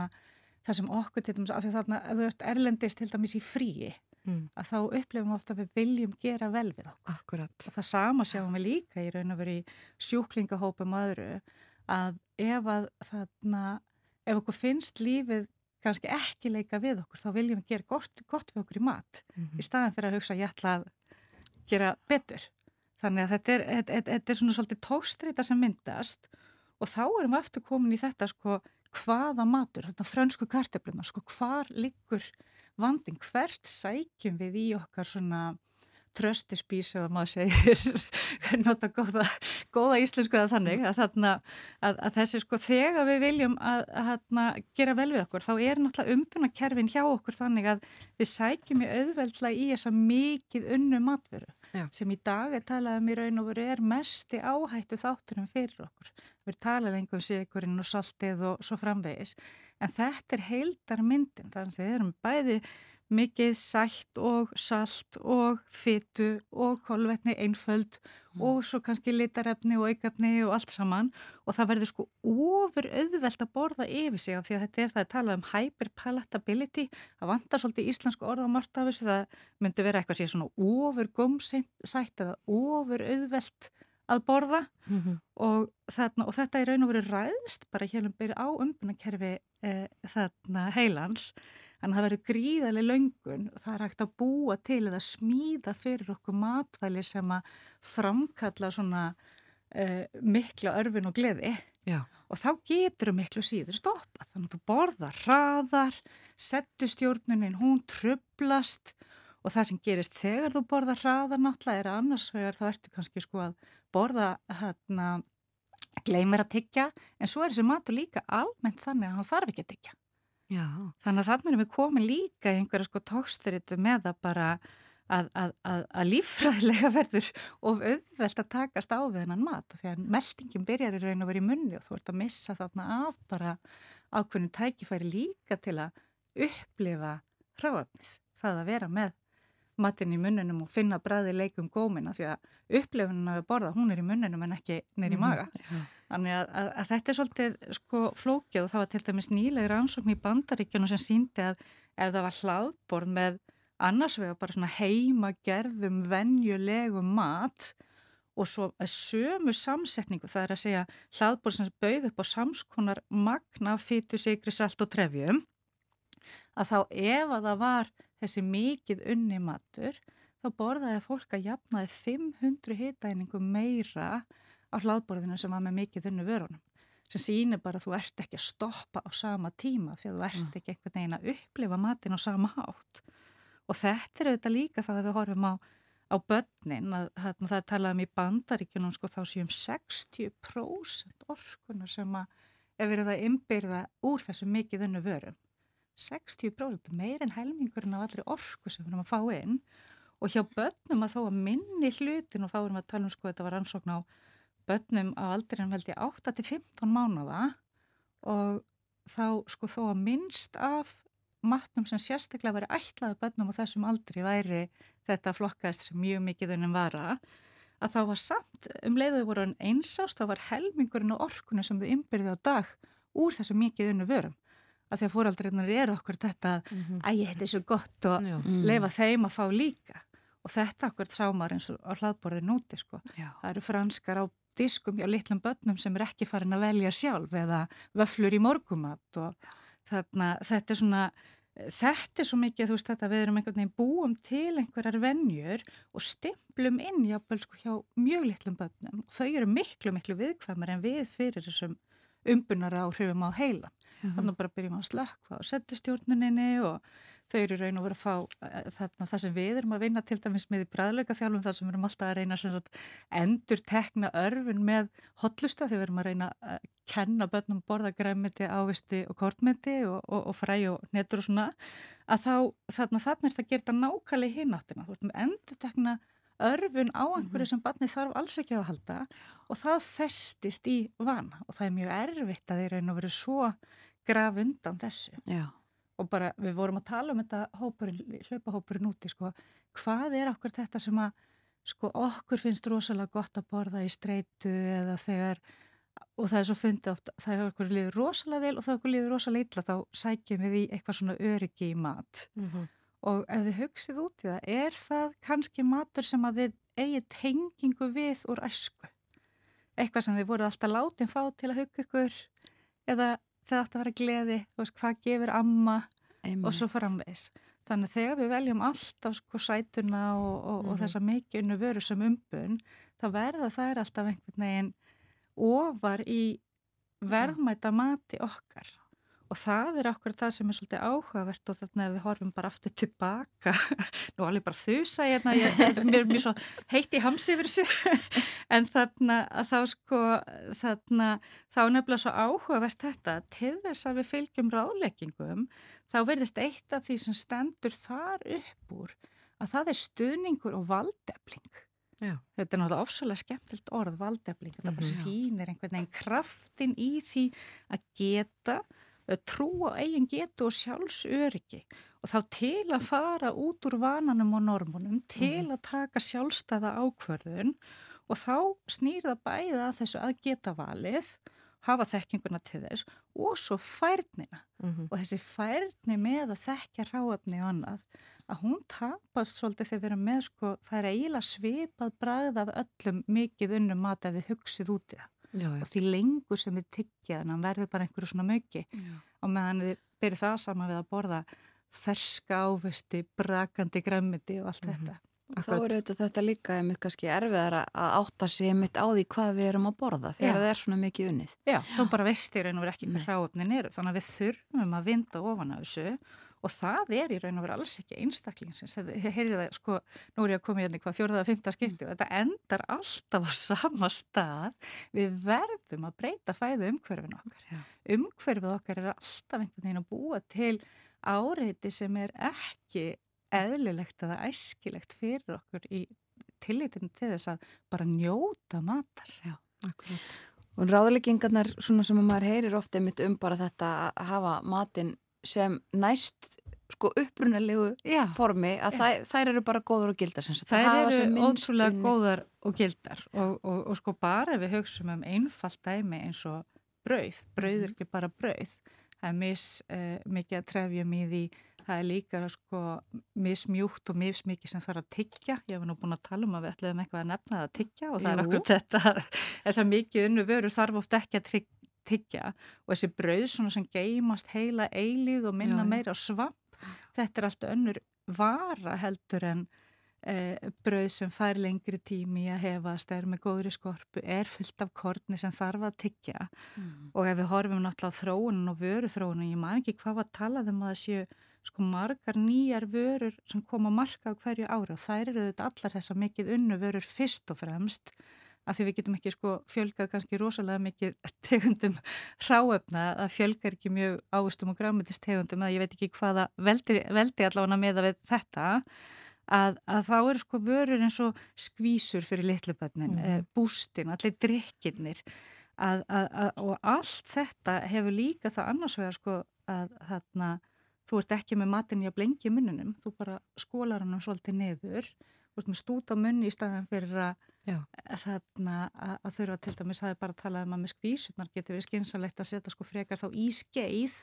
það sem okkur til dæmis, af því þarna, að þú ert erlendist til dæmis í fríi, mm. að þá upplifum ofta að við viljum gera vel við okkur. Akkurat. Og það sama sjáum við líka í raun og veri sjúklingahópum öðru, að ef að þarna, ef okkur finnst lífið kannski ekki leika við okkur, þá viljum við gera gott, gott við okkur í mat, mm -hmm. í staðan fyrir að hugsa ég ætla að gera betur. Þannig að þetta er, þetta, þetta er svona svolítið tókstrita sem myndast og þá erum við eftir komin í þetta sko hvaða matur, þetta frönsku kartefluna sko hvar liggur vandin, hvert sækjum við í okkar svona tröstispís ef maður segir nota góða, góða íslensku að þannig að, þarna, að, að þessi sko þegar við viljum að, að gera vel við okkur þá er náttúrulega umbuna kerfin hjá okkur þannig að við sækjum í auðveldla í þessa mikið unnu matveru Já. sem í dag er talað um í raun og veru er mest í áhættu þátturum fyrir okkur. Við talað lengum sigurinn og saltið og svo framvegis en þetta er heildar myndin þannig að við erum bæði mikið sætt og salt og fytu og kolvetni einföld mm. og svo kannski litarefni og aukefni og allt saman. Og það verður sko ofur auðvelt að borða yfir sig af því að þetta er það að tala um hyperpalatability. Það vantar svolítið íslensku orðamart af þessu. Það myndi vera eitthvað sér svona ofur gómsætt eða ofur auðvelt að borða. Mm -hmm. og, þarna, og þetta er raun og verið ræðst bara hérna byrja á umbunarkerfi eh, þarna heilans en það verður gríðarlega löngun og það er hægt að búa til eða smíða fyrir okkur matvæli sem að framkalla svona uh, mikla örfin og gleði. Já. og þá getur þau miklu síður stoppa þannig að þú borðar hraðar settu stjórnunin, hún trublast og það sem gerist þegar þú borðar hraðar náttúrulega er annars vegar þá ertu kannski sko að borða hérna gleymir að tyggja en svo er þessi matur líka almennt þannig að hann þarf ekki að tyggja Já. Þannig að þannig erum við komin líka í einhverja sko tóksturitu með að bara að, að, að, að líffræðilega verður of auðvelt að takast á við hennan mat því að meldingin byrjar í raun og verið í munni og þú ert að missa þarna af bara ákveðinu tækifæri líka til að upplifa hráöfnið, það að vera með matinn í munnunum og finna bræði leikum gómina því að upplifunum að við borða, hún er í munnunum en ekki neyri mhm, maga. Mm -hmm. Þannig að, að, að þetta er svolítið sko flókið og það var til dæmis nýlega rannsókn í bandaríkjunum sem síndi að ef það var hlaðborð með annars vega bara svona heimagerðum venjulegum mat og svo sömu samsetningu það er að segja hlaðborð sem bauð upp á samskonar magna, fytu, sigri, salt og trefjum að þá ef að það var þessi mikið unni matur þá borðaði fólk að jafnaði 500 hitaeiningum meira á hlaðborðinu sem var með mikið unni vörunum sem sýnir bara að þú ert ekki að stoppa á sama tíma því að þú ert ekki einhvern veginn að upplifa matin á sama hátt. Og þetta er auðvitað líka þá að við horfum á, á börnin að, að það er talað um í bandaríkjunum sko þá séum 60% orkunar sem að er verið að ymbirða úr þessu mikið unni vörum 60% meir en helmingurinn af allri orku sem við erum að fá inn. Og hjá börnum að þó að minni hlutin og þá erum við að tala um sko þetta var ansókn á börnum á aldrinum held ég 8-15 mánuða og þá sko þó að minnst af matnum sem sérstaklega veri ætlaði börnum á þessum aldri væri þetta flokkast sem mjög mikið unnum vara að þá var samt um leiðuði voru einsást þá var helmingurinn og orkunni sem við ymbirði á dag úr þessu mikið unnu vörum að því að fóraldrinnar eru okkur þetta mm -hmm. að ég heiti svo gott og Já. leifa þeim að fá líka og þetta okkur sámar eins og á hlaðborðin úti sko. Það eru franskar á diskum hjá litlum börnum sem er ekki farin að velja sjálf eða vöflur í morgumat og þarna, þetta er svona þetta er svo mikið þú veist þetta við erum einhvern veginn búum til einhverjar vennjur og stimplum inn jápöl sko hjá mjög litlum börnum og þau eru miklu miklu viðkvæmar en við fyrir þessum umbunar áhrifum á heilan Mm -hmm. Þannig bara byrjum að slökka á settustjórnuninni og þau eru raun og verið að fá eh, þarna, það sem við erum að vinna til dæmis með í bræðleika þjálfum þar sem við erum alltaf að reyna sagt, endur tekna örfin með hotlusta þegar við erum að reyna að kenna börnum borða græmiti, ávisti og kortmiti og, og, og fræ og netur og svona að þá þarna, þarna er það gert að nákvæmlega hináttina. Þú veist með endur tekna örfun á einhverju mhm. sem barni þarf alls ekki að halda og það festist í vana og það er mjög erfitt að þeir raun og verið svo graf undan þessu. Já. og bara við vorum að tala um þetta hópurinn, hlaupahópurinn úti sko, hvað er okkur þetta sem að sko okkur finnst rosalega gott að borða í streitu eða þegar og það er svo fundið oft, það er okkur liður rosalega vel og það er okkur liður rosalega illa þá sækjum við í eitthvað svona öryggi í mat. Mm -hmm. og ef þið hugsið út í það, er það kannski matur sem að þið eigi tengingu við úr æsku? Eitthvað sem þið voru alltaf látin fá til að hugga ykkur? Eða það átt að vera gleði, veist, hvað gefur amma Einmitt. og svo framvegs. Þannig að þegar við veljum alltaf sko sætuna og, og, mm -hmm. og mhm. þessa mikilnu vöru sem umbun, þá verða þær alltaf einhvern veginn ofar í verðmæta mati okkar og það er okkur það sem er svolítið áhugavert og þannig að við horfum bara aftur tilbaka nú alveg bara þusa ég, ég, mér er mjög svo heitt í hamsi yfir þessu en þannig að þá sko þannig að þá er nefnilega svo áhugavert þetta til þess að við fylgjum ráðleggingum þá verðist eitt af því sem stendur þar upp úr að það er stuðningur og valdefling. Já. Þetta er náttúrulega ofsalega skemmtilt orð, valdefling. Þetta bara Mhm. sýnir einhvern veginn kraftin í því að geta, að trúa á eigin getu og sjálfsöryggi. Og þá til að fara út úr vananum og normunum, til að taka sjálfstæða ákvörðun og þá snýr það bæði að þessu að geta valið, hafa þekkinguna til þess og svo færnina. Mhm. og þessi færni með að þekkja ráefni og annað að hún tapast svolítið þegar við erum með sko, það er eiginlega svipað bragð af öllum mikið unnum mat ef þið hugsið út í það Já, já. og því lengur sem þið tyggja en hann verður bara einhverju svona möggi og meðan þið byrju það saman við að borða ferska ávesti, brakandi græmiti og allt þetta. Og þá er auðvitað þetta líka einmitt kannski erfiðar að átta sig einmitt á því hvað við erum að borða þegar Já. það er svona mikið unnið. Já, þú bara veist í raun og veru ekki hvað ráöfnin eru þannig að við þurfum að vinda ofan af þessu og það er í raun og veru alls ekki einstaklingsins. Heyrðu það, sko, nú er ég að koma hérna í hvað fjóraða, fymta skipti og þetta endar alltaf á sama stað. Við verðum að breyta fæðu umhverfinu okkar. Já. Umhverfið okkar er alltaf einhvern veginn að búa til áreiti sem er ekki eðlilegt eða æskilegt fyrir okkur í tillitinu til þess að bara njóta matar. Já. Akkurat. Og ráðleggingarnar svona sem að maður heyrir einmitt um bara þetta að hafa matinn sem næst sko upprunalegu Já. formi að þær, þær eru bara góður og gildar Þær eru ótrúlega góðar og gildar og, og, og sko bara ef við hugsaum um einfalt dæmi eins og brauð, brauð er ekki bara brauð, það er mis uh, mikið að trefjum í því, það er líka sko mismjúkt og mismikið sem þarf að tyggja, ég hef nú búin að tala um að við ætlum eitthvað að nefna það að tyggja og það er Jú. okkur þetta, þess að mikið unnu vöru þarf oft ekki að tyggja og þessi brauð sem geymast heila eilíð og minna Já, meira á svamp, þetta er allt önnur vara heldur en eh, brauð sem fær lengri tími að hefast, er með góðri skorpu, er fyllt af korni sem þarf að tyggja. Mm. og ef við horfum náttúrulega á þróunin og vöru þróunin, ég man ekki hvað var talað um að það séu sko margar nýjar vörur sem koma að marka á hverju ára og þær eru þetta allar þessar mikið unnu vörur fyrst og fremst að því við getum ekki sko fjölgað kannski rosalega mikið tegundum hráefna að fjölgar ekki mjög ávistum og grámitist tegundum að ég veit ekki hvaða veldi, veldi allavega með að við þetta að, að þá eru sko vörur eins og skvísur fyrir litlubönnin, mm Mhm. bústin, allir drikkinir að, að, að, og allt þetta hefur líka það annars vegar sko að þarna þú ert ekki með matin í að blengja munnunum, þú bara skólar hann svolítið niður, þú ert með stút á munni í staðan fyrir að Þarna að, að þurfa til dæmis það er bara að tala um að með skvísutnar getur við skynsalegt að setja sko frekar þá í skeið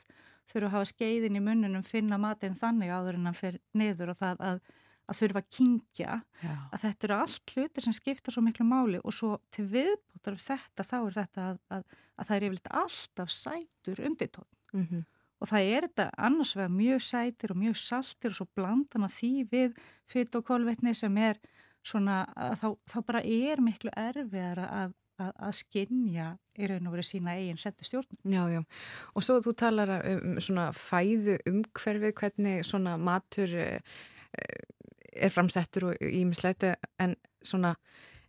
þurfa að hafa skeiðin í munnunum finna matinn þannig áður en hann fyrir niður og það að, að þurfa að kingja Já. að þetta eru allt hlutir sem skipta svo miklu máli og svo til viðbútar við þetta þá er þetta að, að, að það er yfirleitt alltaf sætur undirtótt Mm -hmm. og það er þetta annars vegar mjög sætir og mjög saltir og svo blandan að því við fyrt og kolvetni sem er svona þá, þá bara er miklu erfiðara að, að, að skinja í raun og verið sína eigin setu stjórn. Já, já. Og svo þú talar um svona fæðu umhverfið, hvernig svona matur eh, er framsettur og ímislegt en svona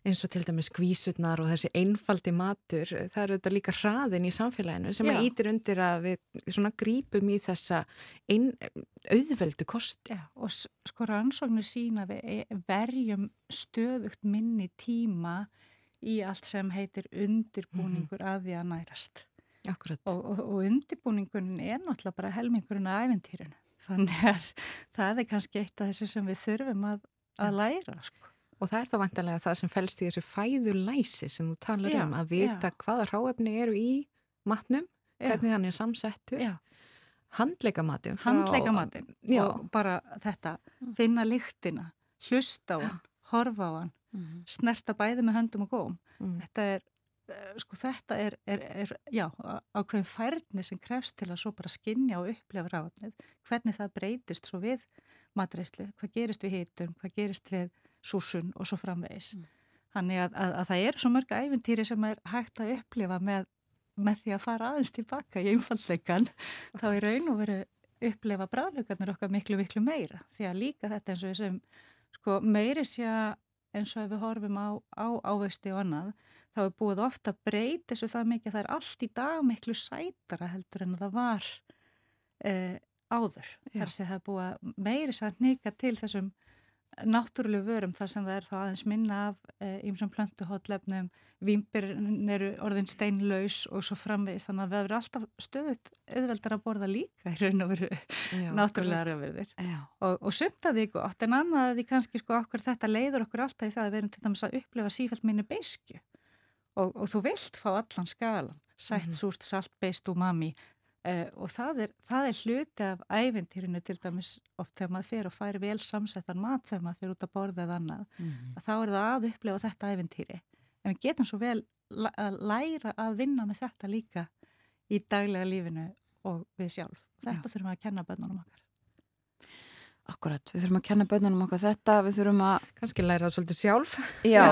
eins og til dæmis skvísutnar og þessi einfaldi matur, það eru þetta líka hraðin í samfélaginu sem Já. að ítir undir að við svona grípum í þessa ein, auðveldu kosti. Já, og sko rannsóknir sína við e- verjum stöðugt minni tíma í allt sem heitir undirbúningur að því að nærast. Akkurat. Og, og, og undirbúningunin er náttúrulega bara helmingurinn að æventýrinu. Þannig að það er kannski eitt af þessu sem við þurfum að, að læra, sko. Og það er þá vantarlega það sem fælst í þessu fæðulæsi sem þú talar Já, um, að vita já. hvaða ráefni eru í matnum, Já. hvernig hann er samsettur, handleikamatinn Já. og bara þetta, finna lyktina, hlusta á hann, horfa á hann, Mhm. snerta bæði með höndum og góm. Mm. Þetta er, eh, sko þetta er, er, er já, ákveðin færni sem krefst til að svo bara skinja og upplefa ráfnið, hvernig það breytist svo við matreyslu, hvað gerist við hitun, hvað gerist við súsun og svo framvegis. Þannig að, að, að það eru svo mörg æfintýri sem er hægt að upplifa með, með því að fara aðeins tilbaka í einfalleikan, þá er raun og veru upplifa bræðleikarnir okkar miklu, miklu meira. Því að líka þetta eins og þessum, sko, meiri sé að eins og ef við horfum á, á ávexti og annað, þá er búið ofta að breyta þessu það mikið að það er allt í dag miklu sætara heldur en það var eh, áður. Þar sem það er búið meiri sér nýka til þessum náttúrulegu vörum þar sem það er þá aðeins minna af ýmsum e, plöntuhóllefnum, výmbirinn eru orðin steinlaus og svo framvegis þannig að við erum alltaf stöðut auðveldar að borða líka í raun og veru náttúrulega röfurðir og, og sumt að því gott en annað að því kannski sko okkur þetta leiður okkur alltaf í það að við erum til dæmis að upplefa sífælt minni beisku og, og þú vilt fá allan skalan, sætt, mm -hmm. súrt, salt, beist og mami Uh, og það er, það er hluti af ævintýrinu til dæmis oft þegar maður fyrir og færi vel samsettan mat þegar maður fyrir út að borða eða annað mm. að þá er það að upplefa þetta ævintýri en við getum svo vel að læra að vinna með þetta líka í daglega lífinu og við sjálf þetta Já. þurfum við að kenna bönnunum okkar Akkurat, við þurfum að kenna bönnunum okkar þetta, við þurfum að... Kanski læra það svolítið sjálf. Já,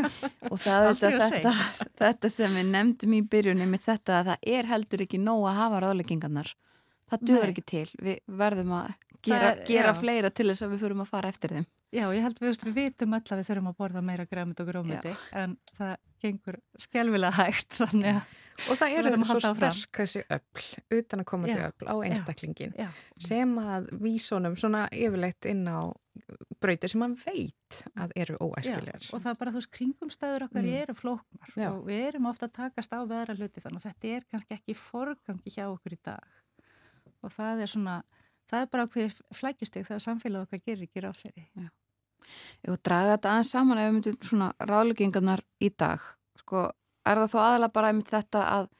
og það er þetta, þetta, þetta sem við nefndum í byrjunni með þetta að það er heldur ekki nóg að hafa ráðleggingarnar. Það duður ekki til, við verðum að gera, er, gera fleira til þess að við þurfum að fara eftir þeim. Já, ég held við, við vitum öll að við þurfum að borða meira græmit og grómiti, en það gengur skelvilega hægt, þannig að... Og það eru svo sterk þessi öll, utan að koma til öll á einstaklingin já, já. sem að vísónum svona yfirleitt inn á brautir sem mann veit að eru óæskilegar. Já, og það er bara þú veist kringumstæður okkar mm. eru flóknar og við erum ofta að takast á veðra hluti þannig að þetta er kannski ekki forgangi hjá okkur í dag og það er svona, það er bara okkur flækjusteg þegar samfélag okkar gerir ekki ráð fyrir. Já. Vil draga þetta aðeins saman ef við myndum svona ráðleggingarnar í dag, sko er það þó aðalega bara einmitt þetta að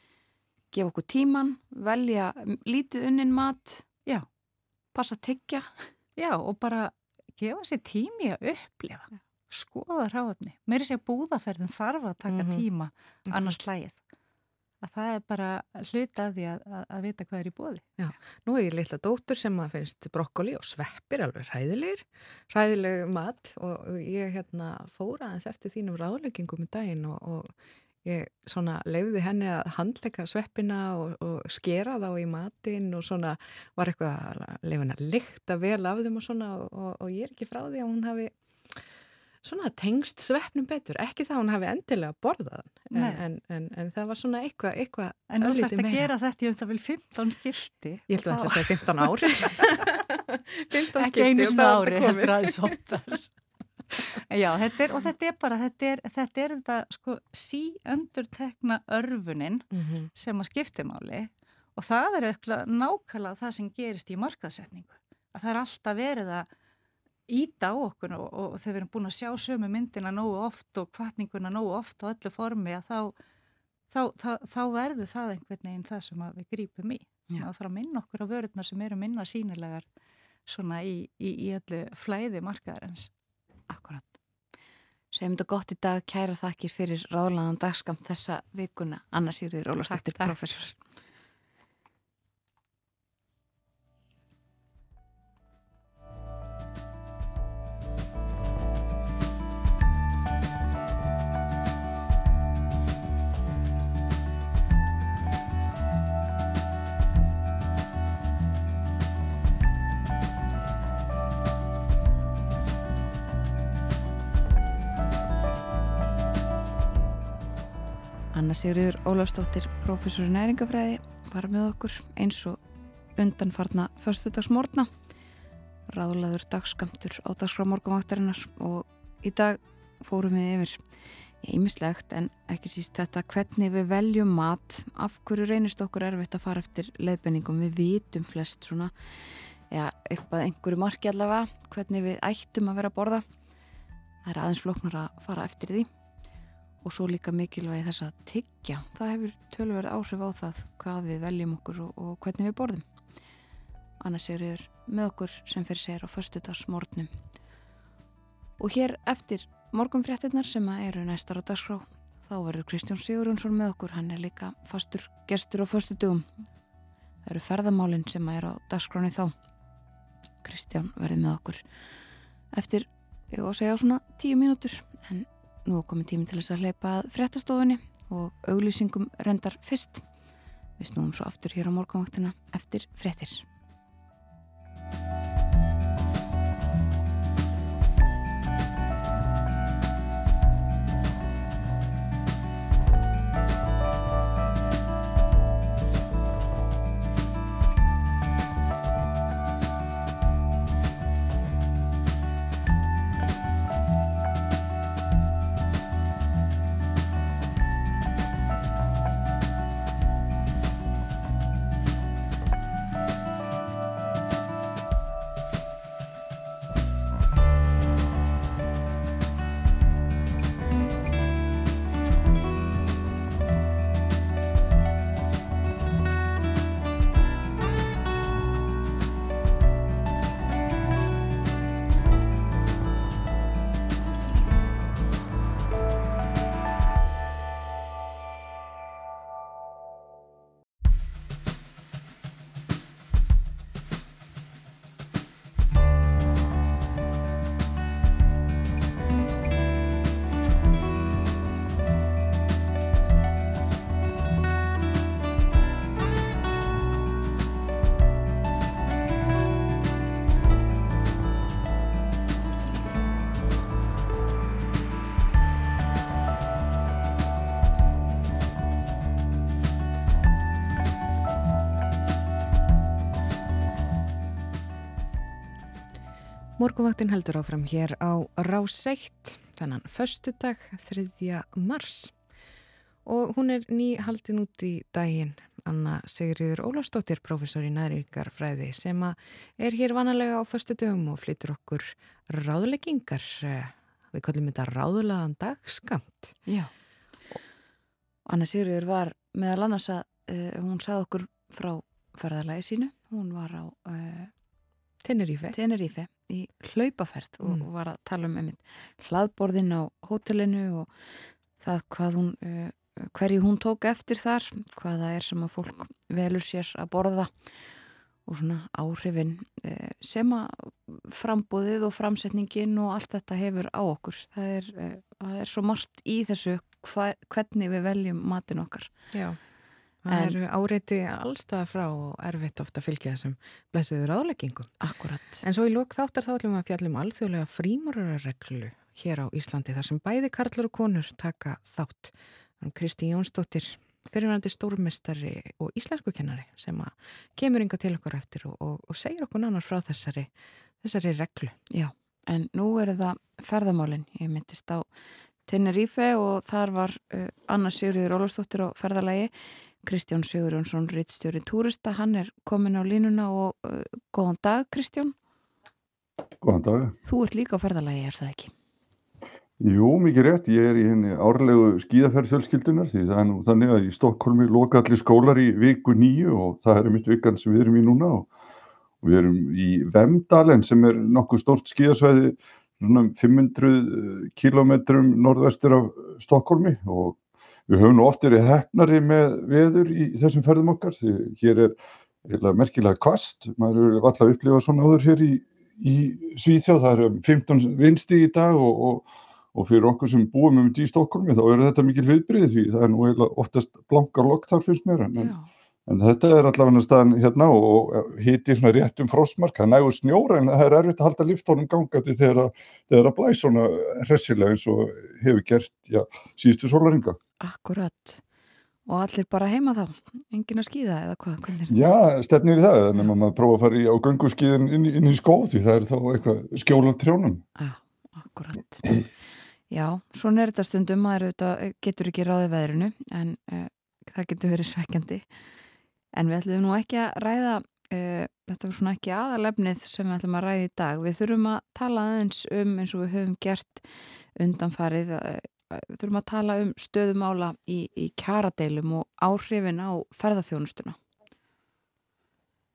gefa okkur tíman, velja lítið unnin mat, Já. passa að tyggja. Já, og bara gefa sér tími að upplifa, Já. skoða ráðöfni. Mér er sér búðaferðin þarf að taka mm -hmm. tíma annars slægið. Að það er bara hluta af því að, að, að vita hvað er í bóði. Já, nú er ég litla dóttur sem að finnst brokkoli og sveppir alveg hræðilegir, hræðileg mat og ég hérna fóra aðeins eftir þínum ráðleggingum í daginn og, og Ég svona leiði henni að handleika sveppina og, og skera þá í matin og svona var eitthvað að leiði henni að lykta vel af þeim og svona og, og, og ég er ekki frá því að hún hafi svona tengst sveppnum betur. Ekki það að hún hafi endilega borðað en, en, en, en það var svona eitthvað eitthva En nú þarf þetta að gera þetta, ég veit að vel 15 skipti. Ég held að það er 15 ári. 15 skipti. Ekki einu sem ári, þetta er aðeins óttar. Já, þetta er, og þetta er bara, þetta er þetta, er þetta sko síöndur tekna örfunin mm -hmm. sem að skiptimáli og það er eitthvað nákvæmlega það sem gerist í markaðsetningu. Að það er alltaf verið að íta á okkur og, og þegar við erum búin að sjá sömu myndina nógu oft og kvartninguna nógu oft og öllu formi að þá, þá, þá, þá verður það einhvern veginn það sem við grípum í. Já. Það þarf að minna okkur á vörðuna sem eru minna sínilegar svona í, í, í öllu flæði markaðarins. Akkurat. Segjum þetta gott í dag, kæra þakkir fyrir ráðlaðan dagskam þessa vikuna. Anna Sýriður Ólastóttir, professor. Anna Sigriður Ólafstóttir, professor í næringafræði, var með okkur eins og undanfarna förstudagsmórna, ráðlaður dagskamtur á dagskrafmorgunvaktarinnar og í dag fórum við yfir ímislegt en ekki síst þetta hvernig við veljum mat, af hverju reynist okkur erfitt að fara eftir leðbenningum, við vitum flest svona, eða upp að einhverju marki allavega, hvernig við ættum að vera að borða, það er aðeins floknar að fara eftir því og svo líka mikilvægi þess að tyggja. Það hefur tölverð áhrif á það hvað við veljum okkur og, og hvernig við borðum. Annars er yfir með okkur sem fyrir segir á förstudagsmórnum. Og hér eftir morgunfréttinnar sem eru næstar á dagskrá þá verður Kristján Sigurjónsson með okkur. Hann er líka fastur gestur á förstudugum. Það eru ferðamálinn sem er á dagskráni þá. Kristján verður með okkur eftir, ég var að segja svona tíu mínútur en Nú er komið tími til þess að hleypa fréttastofunni og auglýsingum rendar fyrst. Við snúum svo aftur hér á morgunvaktina eftir fréttir. Morgunvaktin heldur áfram hér á Ráseitt, þannan förstu dag, 3. mars. Og hún er ný haldin út í daginn, Anna Sigriður Ólafsdóttir, professor í næringarfræði, sem er hér vanalega á förstu dögum og flytur okkur ráðleggingar. Við kallum þetta ráðlaðan dagskamt. Já. Anna Sigriður var meðal annars að uh, hún sagði okkur frá ferðalagi sínu. Hún var á uh, Tenerife. Tenerife í hlaupaferð og, Mm. var að tala um einmitt hlaðborðin á hótelinu og það hvað hún, uh, hverju hún tók eftir þar, hvað það er sem að fólk velur sér að borða og svona áhrifin uh, sem að frambúðið og framsetningin og allt þetta hefur á okkur. Það er, uh, það er svo margt í þessu hva, hvernig við veljum matin okkar. Já. Það eru áreiti allstaða frá og erfitt ofta að fylgja þessum blessuður ráðleggingum. Akkurat. En svo í lok þáttar þá ætlum við að fjallum alþjóðlega frímurarreglu hér á Íslandi þar sem bæði karlar og konur taka þátt. Kristi Jónsdóttir, fyrirvændi stórmestari og íslensku kennari sem kemur yngar til okkur eftir og, og, og segir okkur nánar frá þessari, þessari reglu. Já, en nú eru það ferðamálin. Ég myndist á Tenerife og þar var uh, Anna Sigurður Ólafsdóttir á ferðalagi. Kristján Sigurjónsson, rittstjóri túrista, hann er komin á línuna og uh, góðan dag Kristján. Góðan dag. Þú ert líka á ferðalagi, er það ekki? Jú, mikið rétt. Ég er í henni árlegu skíðaferð fjölskyldunar því það er nú þannig að í Stokkólmi loka allir skólar í viku nýju og það er mitt vikan sem við erum í núna og, og við erum í Vemdalen sem er nokkuð stórt skíðasvæði svona 500 kilometrum norðvestur af Stokkólmi og við höfum nú oft verið hefnari með veður í þessum ferðum okkar því hér er eiginlega merkilega kvast, maður eru alltaf upplifað svona áður hér í, í Svíþjóð, það er um 15 vinsti í dag og, og, og fyrir okkur sem búum um þetta í Stokkólmi þá eru þetta mikil viðbrið því það er nú eiginlega oftast blankar lokk þar finnst mér en, en, en þetta er allavega staðan hérna og, hiti svona rétt um frostmark, það nægur snjóra en það er erfitt að halda liftónum gangandi þegar, að- þegar að blæs svona hressilega eins og hefur gert já, síðustu sólaringa. Akkurat. Og allir bara heima þá? Engin að skýða eða hvað? Þetta? Já, stefnir í það, en maður prófa að fara í, á gönguskíðin inn, inn í skó því það er þá eitthvað skjól af trjónum. Já, akkurat. Já, svona er þetta stundum, maður auðvitað getur ekki ráðið veðrinu en uh, það getur verið svekkjandi. En við ætlum nú ekki að ræða, uh, þetta er svona ekki aðalefnið sem við ætlum að ræða í dag. Við þurfum að tala aðeins um eins og við höfum gert undanfarið, uh, við þurfum að tala um stöðumála í, í kjaradeilum og áhrifin á ferðarþjónustuna.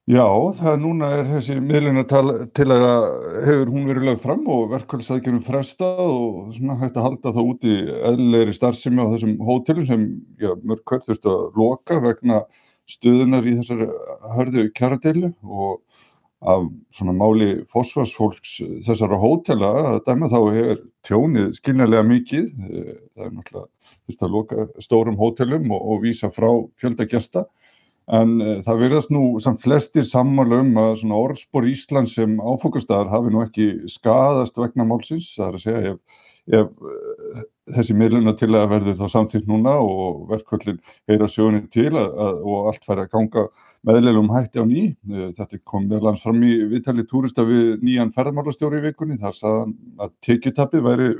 Já, það núna er þessi miðluna til að hefur hún verið lögð fram og verkvælsaðgjörnum frestað og svona hægt að halda þá úti eðlilegri starfsemi á þessum hótelum sem já, mörg þurftu að loka vegna stöðunar í þessari hörðu kjaradeilu og af svona máli fósfarsfólks þessara hótela að dæma þá er tjónið skiljanlega mikið, það er náttúrulega þurft að loka stórum hótelum og, og vísa frá fjölda gesta En uh, það verðast nú samt flestir sammála um að svona orðspor Ísland sem áfokastæðar hafi nú ekki skadast vegna málsins. Það er að segja ef, ef uh, þessi miðluna til að verði þá samtíkt núna og verkvöldin heyra sjónin til að, að, og allt fær að ganga meðleilum hætti á ný. Uh, þetta kom meðal hans fram í viðtali túrista við nýjan ferðarmálastjóri í vikunni. Það sagðan að tekjutapið væri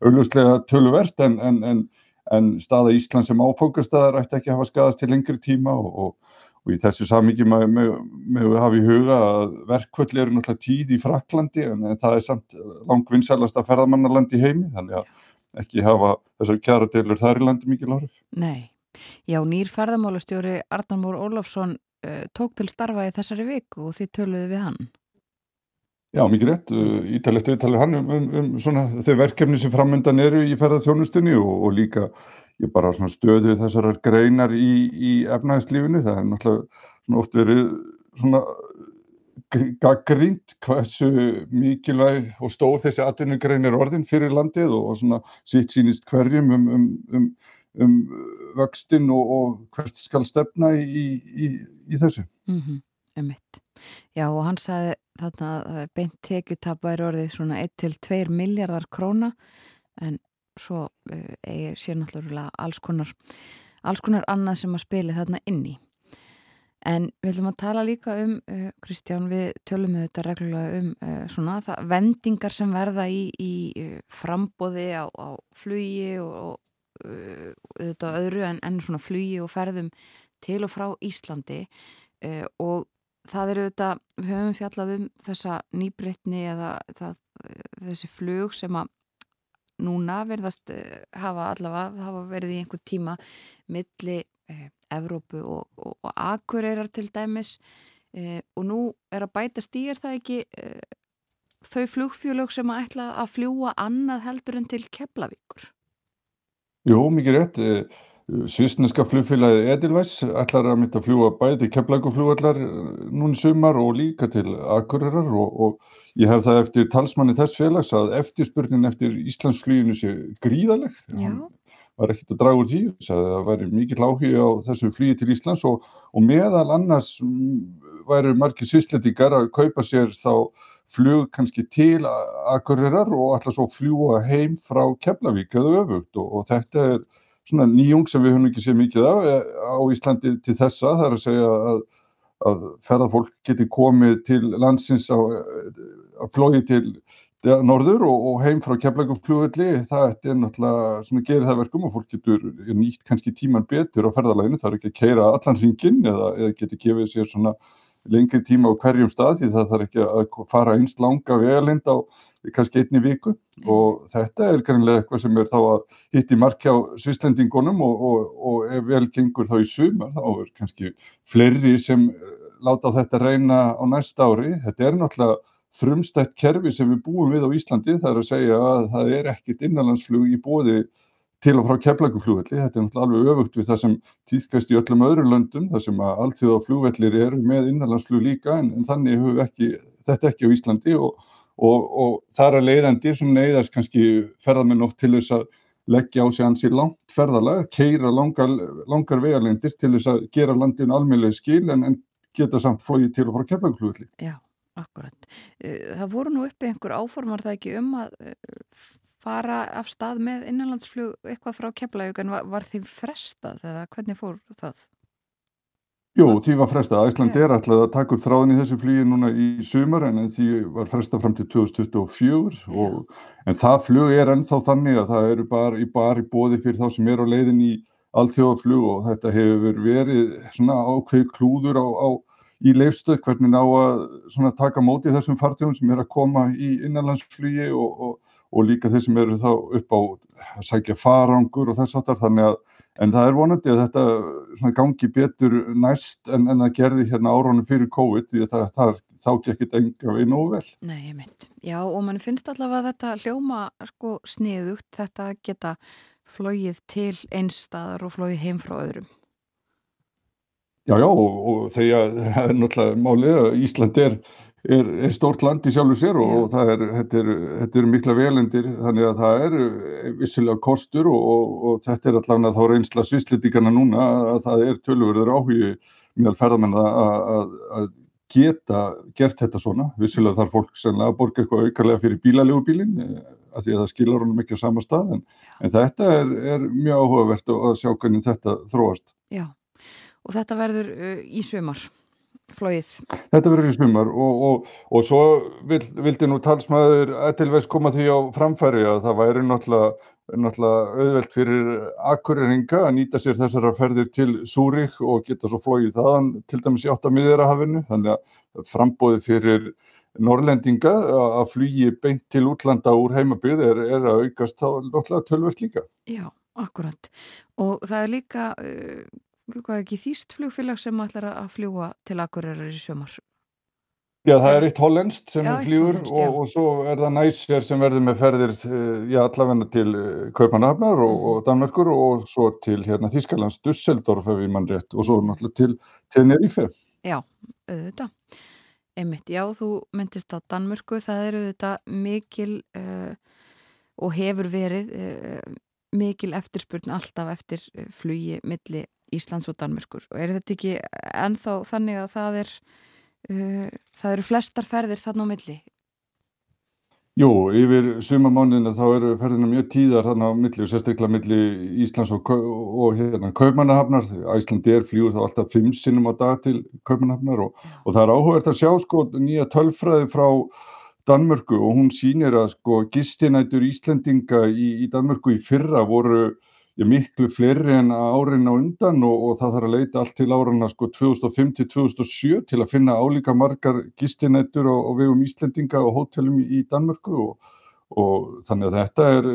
augljóslega töluvert en, en, en en staða Ísland sem áfókastæðar ætti ekki að hafa skadast til lengri tíma og, og, og í þessu samingi með, við hafa í huga að verkvöldi eru náttúrulega tíð í Fraklandi en, það er samt langvinnselasta ferðamannarland í heimi þannig að ekki hafa þessar kjara deilur þar í landi mikið láruf. Nei, já nýr ferðamálastjóri Arnar Mór Ólafsson uh, tók til starfa í þessari viku og þið töluðu við hann. Já, mikið rétt. Ítalegt viðtalið hann um, um, um svona þau verkefni sem framöndan eru í ferðarþjónustunni og, og líka ég bara svona stöðu þessarar greinar í, í efnæðslífinu. Það er náttúrulega svona oft verið svona gaggrínt hversu mikilvæg og stór þessi atvinnugrein er orðin fyrir landið og, svona sitt sínist hverjum um, um, um, um vöxtin og, og hvert skal stefna í, í, í þessu. Mm -hmm, um Já og hann sagði þarna beint tekjutap væri orðið svona 1-2 miljardar króna en svo uh, sér náttúrulega alls konar, alls konar annað sem að spili þarna inni. En við ætlum að tala líka um, uh, Kristján, við tölum við þetta reglulega um uh, svona það, vendingar sem verða í, í frambóði á, á flugi og, og auðvitað öðru en, en svona flugi og ferðum til og frá Íslandi og það eru auðvitað, við höfum fjallað um þessa nýbreytni eða það, þessi flug sem að núna verðast hafa allavega, hafa verið í einhver tíma milli Evrópu og, og, og Akureyrar til dæmis e, og nú er að bæta stýr það ekki e, þau flugfjölög sem að ætla að fljúa annað heldur en til Keflavíkur? Jú, mikið rétt. Svísneska flugfélagi Edelvæs ætlar að mynda að fljúa bæði Keflavíkurflugvallar núni sumar og líka til Akureyrar og, og ég hef það eftir talsmanni þess félags að eftirspurnin eftir Íslandsfluginu sé gríðaleg. Já var ekkert að draga úr því, það væri mikið lági á þessu flýi til Íslands og, og meðal annars væri margir sýsletingar að kaupa sér þá flug kannski til Akureyrar og alltaf svo fljúa heim frá Keflavík eða öfugt og, og þetta er svona nýjung sem við höfum ekki séð mikið af eh, á Íslandi til þessa, það er að segja að, að ferðarfólk geti komið til landsins á, á flói til norður og, og heim frá keflagumflugulli, það er náttúrulega svona gerir það verkum og fólk getur nýtt kannski tíman betur á ferðarleginu, það er ekki að keira allan hringin eða, eða getur gefið sér svona lengri tíma á hverjum stað því það þarf ekki að fara einst langa vegalind á kannski einni viku. Og þetta er kannlega eitthvað sem er þá að hitt í markja á svislendingunum og, og, og ef vel gengur þá í sumar þá er kannski fleiri sem láta þetta reyna á næsta ári, þetta er náttúrulega frumstætt kerfi sem við búum við á Íslandi það er að segja að það er ekkit innanlandsflug í bóði til og frá keflaguflugvelli, þetta er náttúrulega alveg öfugt við það sem týðkast í öllum öðrum löndum þar sem að alltíð á flugvellir eru með innanlandsflug líka en, en þannig hefur ekki, þetta ekki á Íslandi og, og, og þar að leiðandi sem neyðast kannski ferðarmenn oft til þess að leggja á sig hansi langt ferðalag, keira langar, langar vegalendir til þess að gera landin almeinlega skil en, en geta samt flogið til og frá keflaguflugvelli. Já. Akkurat. Eh, það voru nú uppi einhver áformar það ekki um að eh, fara af stað með innanlandsflug eitthvað frá Keflavík en var, var því frestað eða hvernig fór það? Jú, því var frestað. Æsland er alltaf að taka upp þráðin í þessu flugi núna í sumar en því var frestað fram til 2024 og, en það flug er ennþá þannig að það eru bara í, bara í bóði fyrir þá sem er á leiðin í alþjóðaflug og þetta hefur verið svona ákveð klúður á, á í leifstöð hvernig ná að taka móti þessum farþjóðum sem er að koma í innanlandsflugi og, og, og líka þeir sem eru þá upp á að sækja farangur og þess aftar þannig að en það er vonandi að þetta gangi betur næst en, en það gerði hérna árónu fyrir COVID því að það, það þá gekkit enga við nógu vel. Nei, ég mynd. Já og mann finnst allavega að þetta hljóma sko sniðugt þetta geta flóið til einstaðar og flóið heim frá öðrum. Já, já, og, og þegar það er náttúrulega málið að Ísland er, er, er stórt land í sjálfu sér og, og er, þetta er, þetta er mikla velendir, þannig að það er vissilega kostur og, og þetta er allavega þá reynsla svislitíkana núna að það er tölurverður áhugi meðal ferðamenn að geta gert þetta svona, vissilega þarf fólk sennilega að borga eitthvað aukarlega fyrir bílalegu-bílin eh, að því að það skilar honum ekki á sama stað en, en þetta er mjög áhugavert að sjá hvernig þetta þróast. Já og þetta verður uh, í sumar flóið. Þetta verður í sumar og, og, og svo vil, vildi nú talsmaður Etilvæs koma því á framfæri að það væri náttúrulega, náttúrulega auðvelt fyrir akkureringa að nýta sér þessara ferðir til Súrik og geta svo flóið þaðan til dæmis í áttamiðirahafinu þannig að frambóði fyrir Norrlendinga að flygi beint til útlanda úr heimabið er, er að aukast þá náttúrulega tölvert líka. Já, akkurat og það er líka uh, hvað ekki þýst flugfélag sem ætlar að fljúa til Akureyrar í sömar? Já, það er eitt hollenskt sem já, fljúur og, og svo er það næsir sem verður með ferðir eh, já, allavegna til eh, Kaupanafnar og, mm. og Danmarkur og svo til hérna Þískalands Dusseldorf ef ég mann rétt og svo náttúrulega til Tenerife. Já, auðvitað. Einmitt, já, þú myndist á Danmörku, það eru þetta mikil uh, og hefur verið uh, mikil eftirspurn alltaf eftir flugi milli Íslands og Danmörkur og er þetta ekki ennþá þannig að það er uh, það eru flestar ferðir þarna á milli? Jú, yfir sumamáninna þá eru ferðina mjög tíðar hann á milli og sérstaklega milli Íslands og, og hérna Kaupmannahafnar. Æslandi er flýur þá alltaf fimm sinnum á dag til Kaupmannahafnar og, og það er áhugert að sjá sko nýja tölfræði frá Danmörku og hún sýnir að sko gistinætur Íslendinga í, í Danmörku í fyrra voru miklu fleiri en árin á undan og, og það þarf að leita allt til árana sko 2005-2007 til að finna álíka margar gistinættur og, og vegum Íslendinga og hótelum í Danmörku og, og þannig að þetta er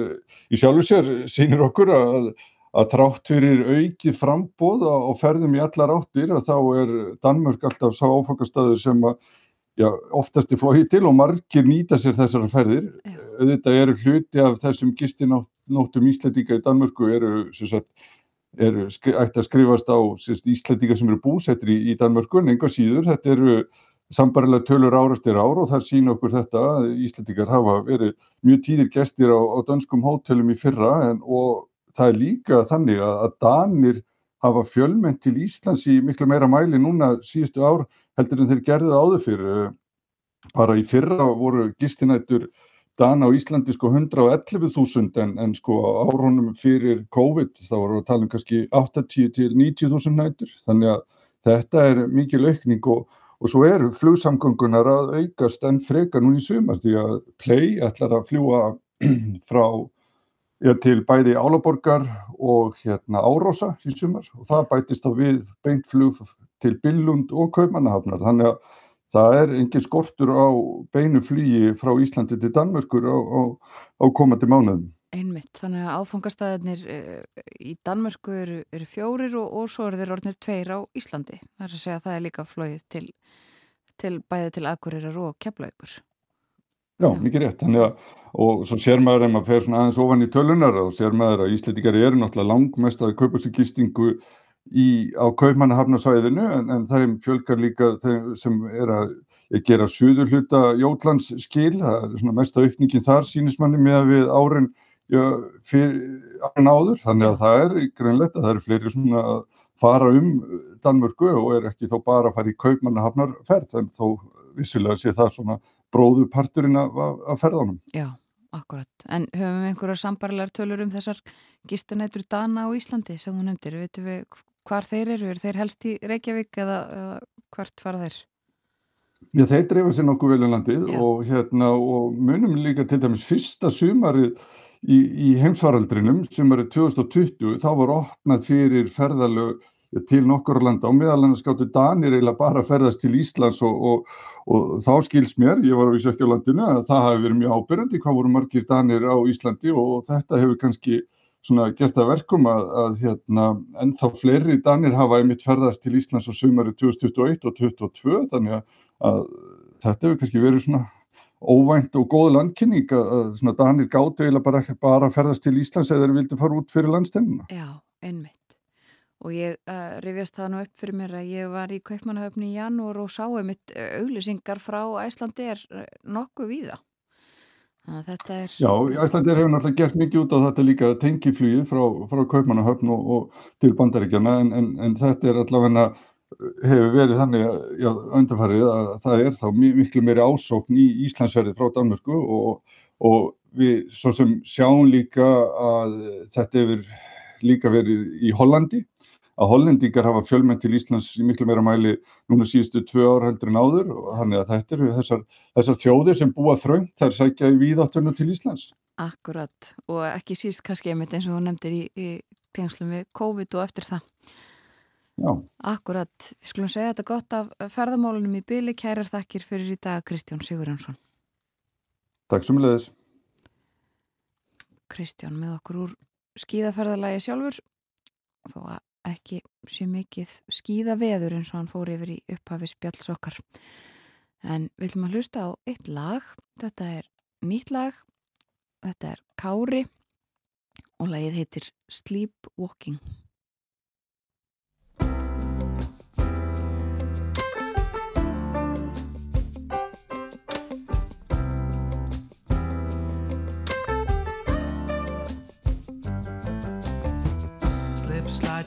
í sjálfu sér sínir okkur að, að trátt fyrir aukið frambóð og ferðum í allar áttir að þá er Danmörk alltaf sá áfokastæður sem að já, oftast er flóið til og margir nýta sér þessar ferðir. Þetta eru hluti af þessum gistinátt nóttum Íslandíka í Danmörku eru, sagt, eru ætti að skrifast á Íslandíka sem eru búsettir í, í Danmörku en enga síður, þetta eru sambarilega tölur ár eftir ár og það sína okkur þetta að Íslandíkar hafa verið mjög tíðir gestir á, á danskum hótelum í fyrra en, og það er líka þannig að, að Danir hafa fjölmenn til Íslands í miklu meira mæli núna síðustu ár heldur en þeir gerðu áður fyrir bara í fyrra voru gistinættur Dana á Íslandi sko 111.000 en, en sko árunum fyrir COVID þá voru að tala um kannski 80 til 90.000 nætur. Þannig að þetta er mikil aukning og, og svo eru flugsamgöngunar að aukast en freka núni í sumar því að Play ætlar að fljúa frá ja, til bæði Álaborgar og hérna Árosa í sumar. Og það bætist á við beint flug til Billund og Kaupmannahafnar. Þannig að það er engin skortur á beinu flýji frá Íslandi til Danmörkur á, á, á komandi mánuðum. Einmitt, þannig að áfangastæðinir eh, í Danmörku eru, eru fjórir og, og svo eru þeir orðinir tveir á Íslandi. Það er að segja að það er líka flóið til, til bæði til Akureyrar og Keflaugur. Já, Já, mikið rétt. Þannig að, og svo sér maður ef maður fer svona aðeins ofan í tölunar og sér maður að Íslandikari eru náttúrulega langmest að kaupa sér gistingu í, á Kaupmannahafnasvæðinu en, en þeim fjölgar líka sem er að gera suður hluta Jótlands skil, það er svona mesta aukningin þar sínismanni með að við árin já, fyrir árin áður, þannig að það er greinlegt að það eru fleiri svona að fara um Danmörku og er ekki þó bara að fara í Kaupmannahafnarferð en þó vissilega sé það svona bróðu parturinn af, af ferðanum. Já, akkurat. En höfum við einhverjar sambarlegar tölur um þessar gistanætur Dana á Íslandi sem þú nefndir, veitum við hvar þeir eru? Er þeir helst í Reykjavík eða, eða hvert fara þeir? Já, þeir drefa sér nokkuð vel um landið og, hérna, og munum líka til dæmis fyrsta sumarið í, í heimsvaraldrinum, sumarið 2020, þá var opnað fyrir ferðalög til nokkur landa og meðal hann skáttu Danir eiginlega bara að ferðast til Íslands og, og, og þá skils mér, ég var á Ísökjalandinu, að það hafi verið mjög ábyrjandi hvað voru margir Danir á Íslandi og þetta hefur kannski svona gert að verkum að, að hérna, ennþá fleiri danir hafa einmitt ferðast til Íslands á sumari 2021 og 2022 þannig að, að þetta hefur kannski verið svona óvænt og góð landkynning að svona danir gáttu eða bara, bara ferðast til Íslands eða þeir vildi fara út fyrir landstennina. Já, einmitt. Og ég uh, rifjast það nú upp fyrir mér að ég var í Kaupmannahöfni í janúar og sá einmitt auglýsingar frá Æslandi er nokkuð víða. Er... Já, Æslandir hefur náttúrulega gert mikið út á þetta líka tengiflýið frá, frá Kaupmannahöfn og, og til bandaríkjana en, en, en þetta er allavega hefur verið þannig já, undanfarið að það er þá miklu meiri ásókn í Íslandsverði frá Danmörku og, og við svo sem sjáum líka að þetta hefur líka verið í Hollandi að hollendingar hafa fjölmenn til Íslands í miklu meira mæli núna síðustu tvö ár heldur en áður og þannig að þetta eru þessar, þessar þjóðir sem búa þröngt þær sækja í víðáttunum til Íslands. Akkurat og ekki síst kannski einmitt eins og hún nefndir í, í tengslum við COVID og eftir það. Já. Akkurat, við skulum segja þetta gott af ferðamálunum í byli, kærar þakkir fyrir í dag Kristján Sigurjónsson. Takk sem leðis. Kristján með okkur úr skíðaferðalagi sjálfur þó að ekki sé mikið skýða veður eins og hann fór yfir í upphafi spjalls okkar. En við viljum að hlusta á eitt lag, þetta er nýtt lag, þetta er Kári og lagið heitir Sleepwalking.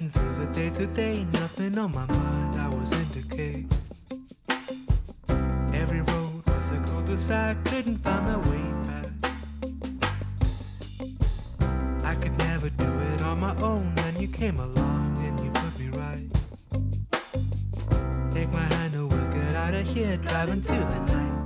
getting through the day to day, Nothing on my mind, I was in decay. Every road was a cul-de-sac, couldn't find my way back. I could never do it on my own, and you came along and you put me right. Take my hand and we'll get out of here, driving through the night.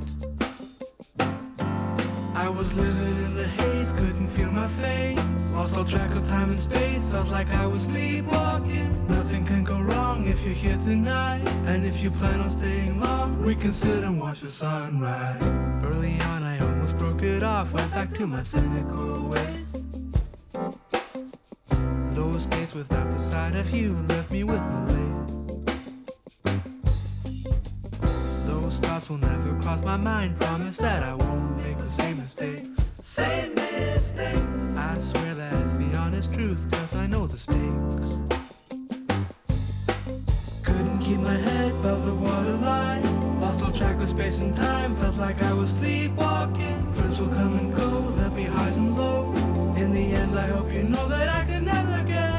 I was living in the haze, couldn't feel my face. Lost all track of time and space, felt like I was sleepwalking. Nothing can go wrong if you're here tonight. And if you plan on staying long, we can sit and watch the sunrise. Early on, I almost broke it off, went back to my cynical ways. Those days without the sight of you left me with malaise. Thoughts will never cross my mind. Promise that I won't make the same mistake. Same mistake. I swear that it's the honest truth, cause I know the stakes. Couldn't keep my head above the waterline. Lost all track of space and time. Felt like I was sleepwalking. Friends will come and go, there'll be highs and lows. In the end, I hope you know that I can never get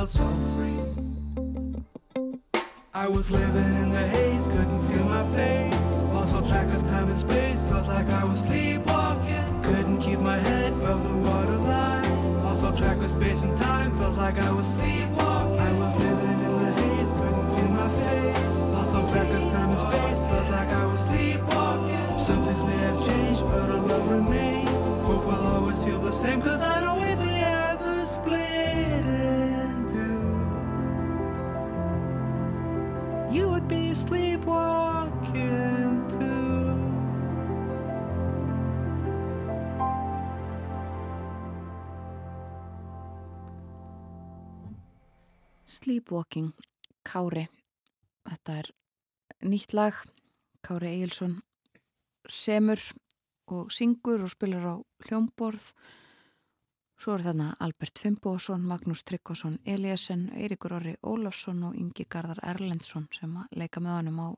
felt so free. I was living in the haze, couldn't feel my face. Lost all track of time and space, felt like I was sleepwalking. Couldn't keep my head above the waterline. Lost all track of space and time, felt like I was sleepwalking. I was living in the haze, couldn't feel my face. Lost all track of time and space, felt like I was sleepwalking. Some things may have changed, but our love remains. Hope will always feel the same, cause I Sleepwalking, Kári. Þetta er nýtt lag Kári Egilson semur og syngur og spilar á hljómborð. Svo er þarna Albert Fimboðsson Magnús Tryggvason Eliasson Eirikur Orri Ólafsson og Ingi Garðar Erlendsson sem að leika með honum á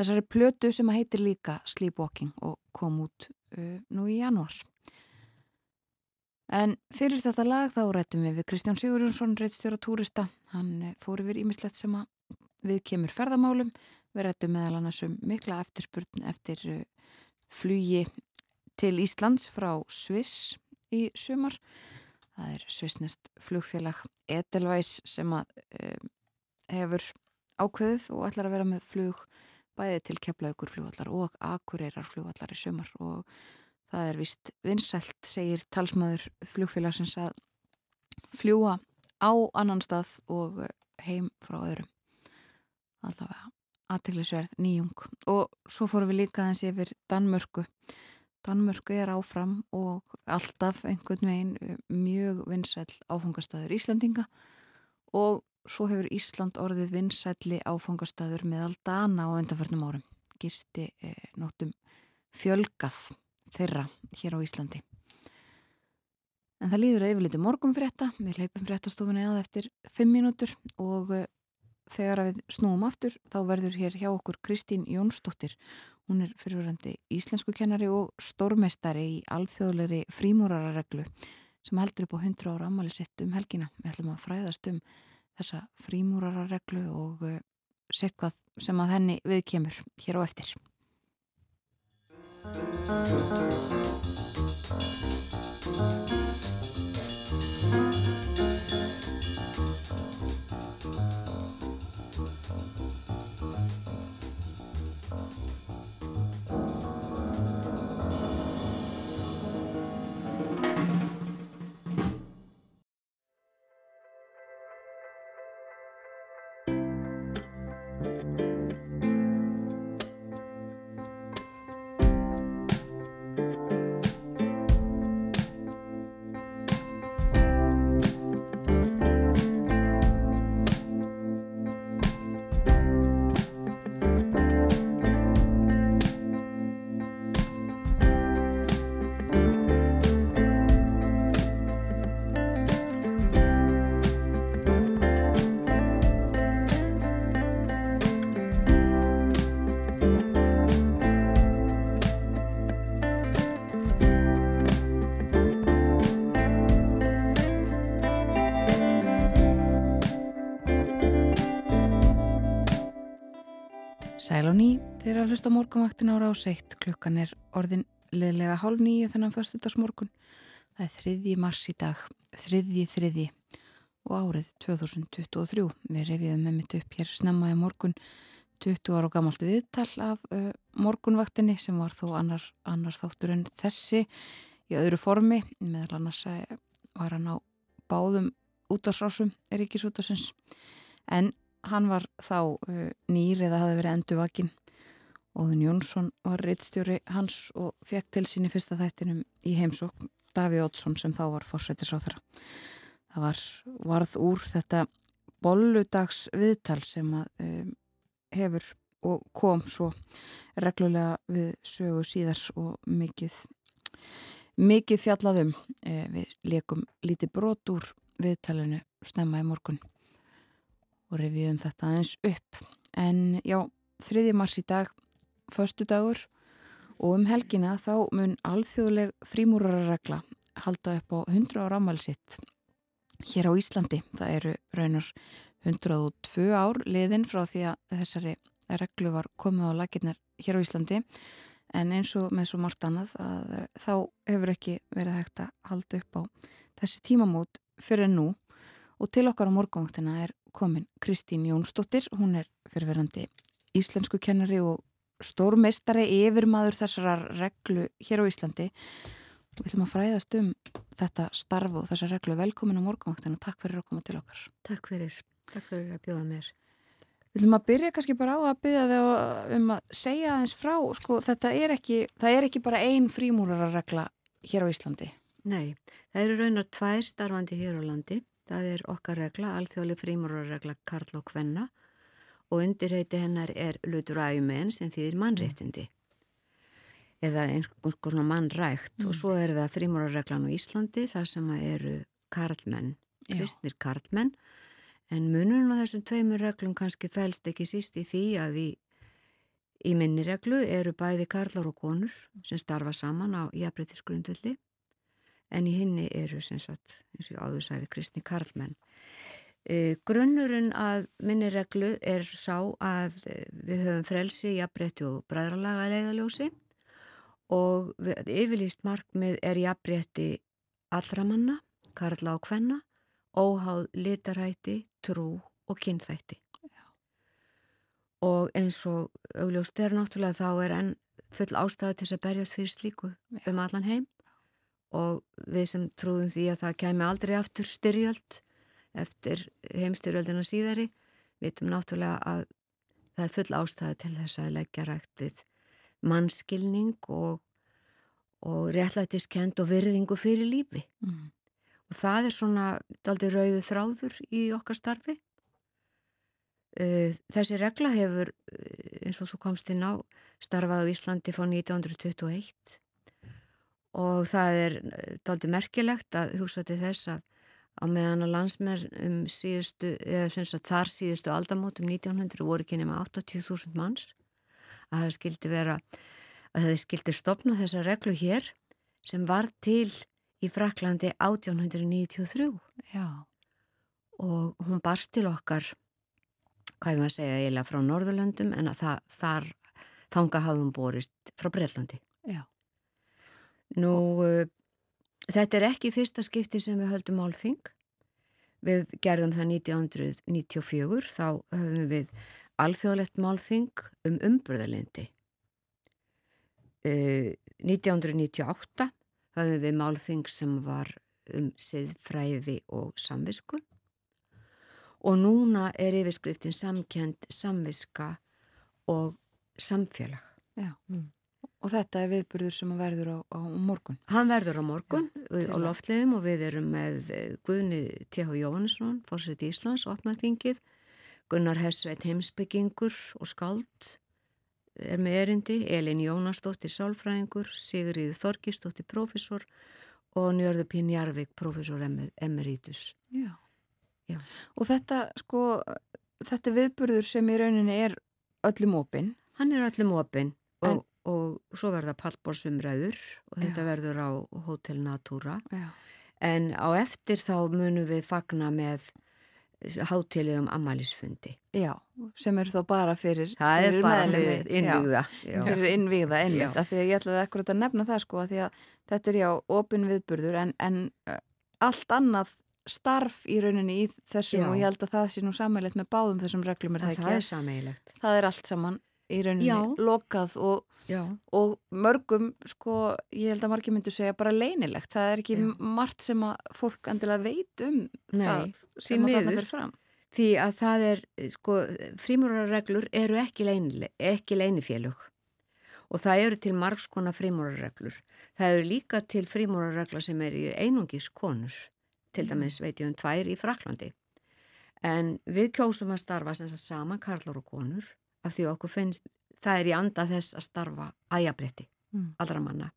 þessari plötu sem að heitir líka Sleepwalking og kom út uh, nú í januar En fyrir þetta lag þá rættum við við Kristján Sigurjónsson, reittstjóra túrista. Hann eh, fór yfir ímislegt sem að við kemur ferðamálum. Við rættum meðal annars um mikla eftirspurn eftir eh, flugi til Íslands frá Sviss í sumar. Það er svissnest flugfélag Edelweiss sem að um, hefur ákveðið og ætlar að vera með flug bæði til keflaugur flugvallar og akureyrar flugvallar í sumar og Það er vist vinsælt, segir talsmaður flugfélagsins að fljúa á annan stað og heim frá öðrum. Allavega aðteglisverð nýjung. Og svo fórum við líka eins yfir Danmörku. Danmörku er áfram og alltaf einhvern veginn mjög vinsæl áfangastæður Íslandinga og svo hefur Ísland orðið vinsælli áfangastæður meðal Dana á undanförnum árum. Gisti eh, nóttum fjölgað þeirra hér á Íslandi. En það líður yfirleiti morgum frétta, við leipum fréttastofunni að eftir 5 mínútur og þegar við snúum aftur þá verður hér hjá okkur Kristín Jónsdóttir. Hún er fyrirverandi íslensku kennari og stórmestari í alþjóðleiri frímúrarareglu sem heldur upp á 100 ára ammali sett um helgina. Við ætlum að fræðast um þessa frímúrarareglu og sett hvað sem að henni viðkemur hér á eftir. Sæl þeir að hlusta morgunvaktin ára á seitt. Klukkan er orðin liðlega hálf nýju þennan föstudagsmorgun. Það er þriðji mars í dag, þriðji þriðji og árið 2023. Við reviðum með mitt upp hér snemmaði morgun 20 ára og gammalt viðtal af uh, morgunvaktinni sem var þó annar, annar þáttur en þessi í öðru formi. Meðal annars var hann á báðum útásrásum Ríkisútasins en hann var þá uh, nýr eða hafði verið enduvakinn Óðun Jónsson var reittstjóri hans og fekk til sín í fyrsta þættinum í heimsók Davíð Ótsson sem þá var fórsættisáþra. Það var varð úr þetta bolludags viðtal sem að um, hefur og kom svo reglulega við sögu síðar og mikið, mikið fjallaðum. E, við leikum lítið brot úr viðtalinu snemma í morgun og reviðum þetta aðeins upp. En já, þriði mars í dag, förstu dagur og um helgina þá mun alþjóðleg frímúrararegla halda upp á 100 ára ámælsitt hér á Íslandi. Það eru raunar 102 ár liðin frá því að þessari reglu var komið á laginnar hér á Íslandi. En eins og með svo margt annað að þá hefur ekki verið hægt að halda upp á þessi tímamót fyrir nú. Og til okkar á morgunvaktina er komin Kristín Jónsdóttir, hún er fyrirverandi íslensku kennari og stórmeistari yfirmaður þessar reglu hér á Íslandi. Og við ætlum að fræðast um þetta starf og þessar reglu. Velkomin á morgunvaktina. Og takk fyrir að koma til okkar. Takk fyrir, takk fyrir að bjóða mér. Við ætlum að byrja kannski bara á að byrja þau um að segja aðeins frá sko þetta er ekki, það er ekki bara ein frímúrarregla hér á Íslandi. Nei, það eru raunar tvær starfandi hér á landi. Það er okkar regla, alþjóðli frímúrarregla Karl og Kvenna og undirheiti hennar er Ludræjumenn sem þýðir mannréttindi eða einhvers konar mannrækt mm. og svo er það frímúrarreglan á Íslandi þar sem eru karlmenn, kristnir karlmenn en munun á þessum tveimur reglum kannski fælst ekki síst í því að í, í minni reglu eru bæði karlar og konur sem starfa saman á jafnbreytisgrundulli en í hinni eru sem sagt, eins og áður sæði Kristni Karlmenn. E, grunnurinn að minni reglu er sá að við höfum frelsi, jafnbretti og bræðralaga leiðaljósi og yfirlýst markmið er jafnbretti allra manna, karla og kvenna, óháð litarætti, trú og kynþætti. Já. Og eins og augljóst er náttúrulega þá er enn full ástæði til þess að berjast fyrir slíku Já. um allan heim og við sem trúðum því að það kemi aldrei aftur styrjöld eftir heimstyrjöldina síðari. Vitum náttúrulega að það er full ástæði til þess að leggja rægt við mannskilning og, og réttlætiskend og virðingu fyrir lífi. Mm. og það er svona aldrei rauðu þráður í okkar starfi. Þessi regla hefur eins og þú komst inn á starfað á Íslandi fór 1921 og það er daldi merkilegt að hugsa til þess að á meðan að landsmer um síðustu, eða sem sagt þar síðustu aldamótum 1900 voru ekki nema 80.000 manns. Að það skildi vera, að það skildi stopna þessa reglu hér sem var til í Fraklandi 1893 Já. og hún barst til okkar hvað ég maður að segja eiginlega frá Norðurlöndum en að það, þar þanga hafðum borist frá Breitlandi Já. Nú, uh, þetta er ekki fyrsta skipti sem við höldum álþing. Við gerðum það 1994, þá höfum við alþjóðlegt málþing um umbröðalindi. Uh, 1998 höfum við málþing sem var um siðfræði og samvisku og núna er yfirskriftin samkend samviska og samfélag. Já. Mm. Og þetta er viðburður sem verður á, á morgun? Hann verður á morgun ja, á loftliðum og við erum með eh, Guðni T.H. Jóhannesson, fórsett Íslands, opnaðingið, Gunnar Hessveit heimsbyggingur og skáld er með erindi, Elin Jónasdóttir sálfræðingur, Sigurið Þorgisdóttir profesor og Njörður Pín Jarvik profesor emeritus. Já. Já. Og þetta, sko, þetta viðburður sem í rauninni er öllum opinn? Hann er öllum opinn en og svo verða pallbórsumræður og þetta Já. verður á Hotel Natura Já. en á eftir þá munum við fagna með hátilegum ammælisfundi. Já, sem er þá bara fyrir Það er bara fyrir innvíða. Já, fyrir innvíða, einmitt, af því að ég ætlaði ekkur að nefna það sko, af því að þetta er já opin viðburður en, en uh, allt annað starf í rauninni í þessum Já. og ég held að það sé nú sammeilegt með báðum þessum reglum er það, Það, ekki? er sameigilegt. það er allt saman í rauninni Já. lokað og, og mörgum sko, ég held að margir myndu segja bara leynilegt, það er ekki Já. margt sem að fólk endilega veit um Nei, það sem að þarna fyrir fram Því að það er, sko, frímúrarreglur eru ekki, leyni, ekki leynifélug og það eru til margs konar frímúrarreglur. Það eru líka til frímúrarregla sem er í einungis konur, til dæmis veit ég um tvær í Fraklandi. En við kjósum að starfa sem sagt saman karlar og konur af því okkur finnst, það er í anda þess að starfa aðjabretti, Mm. allra manna.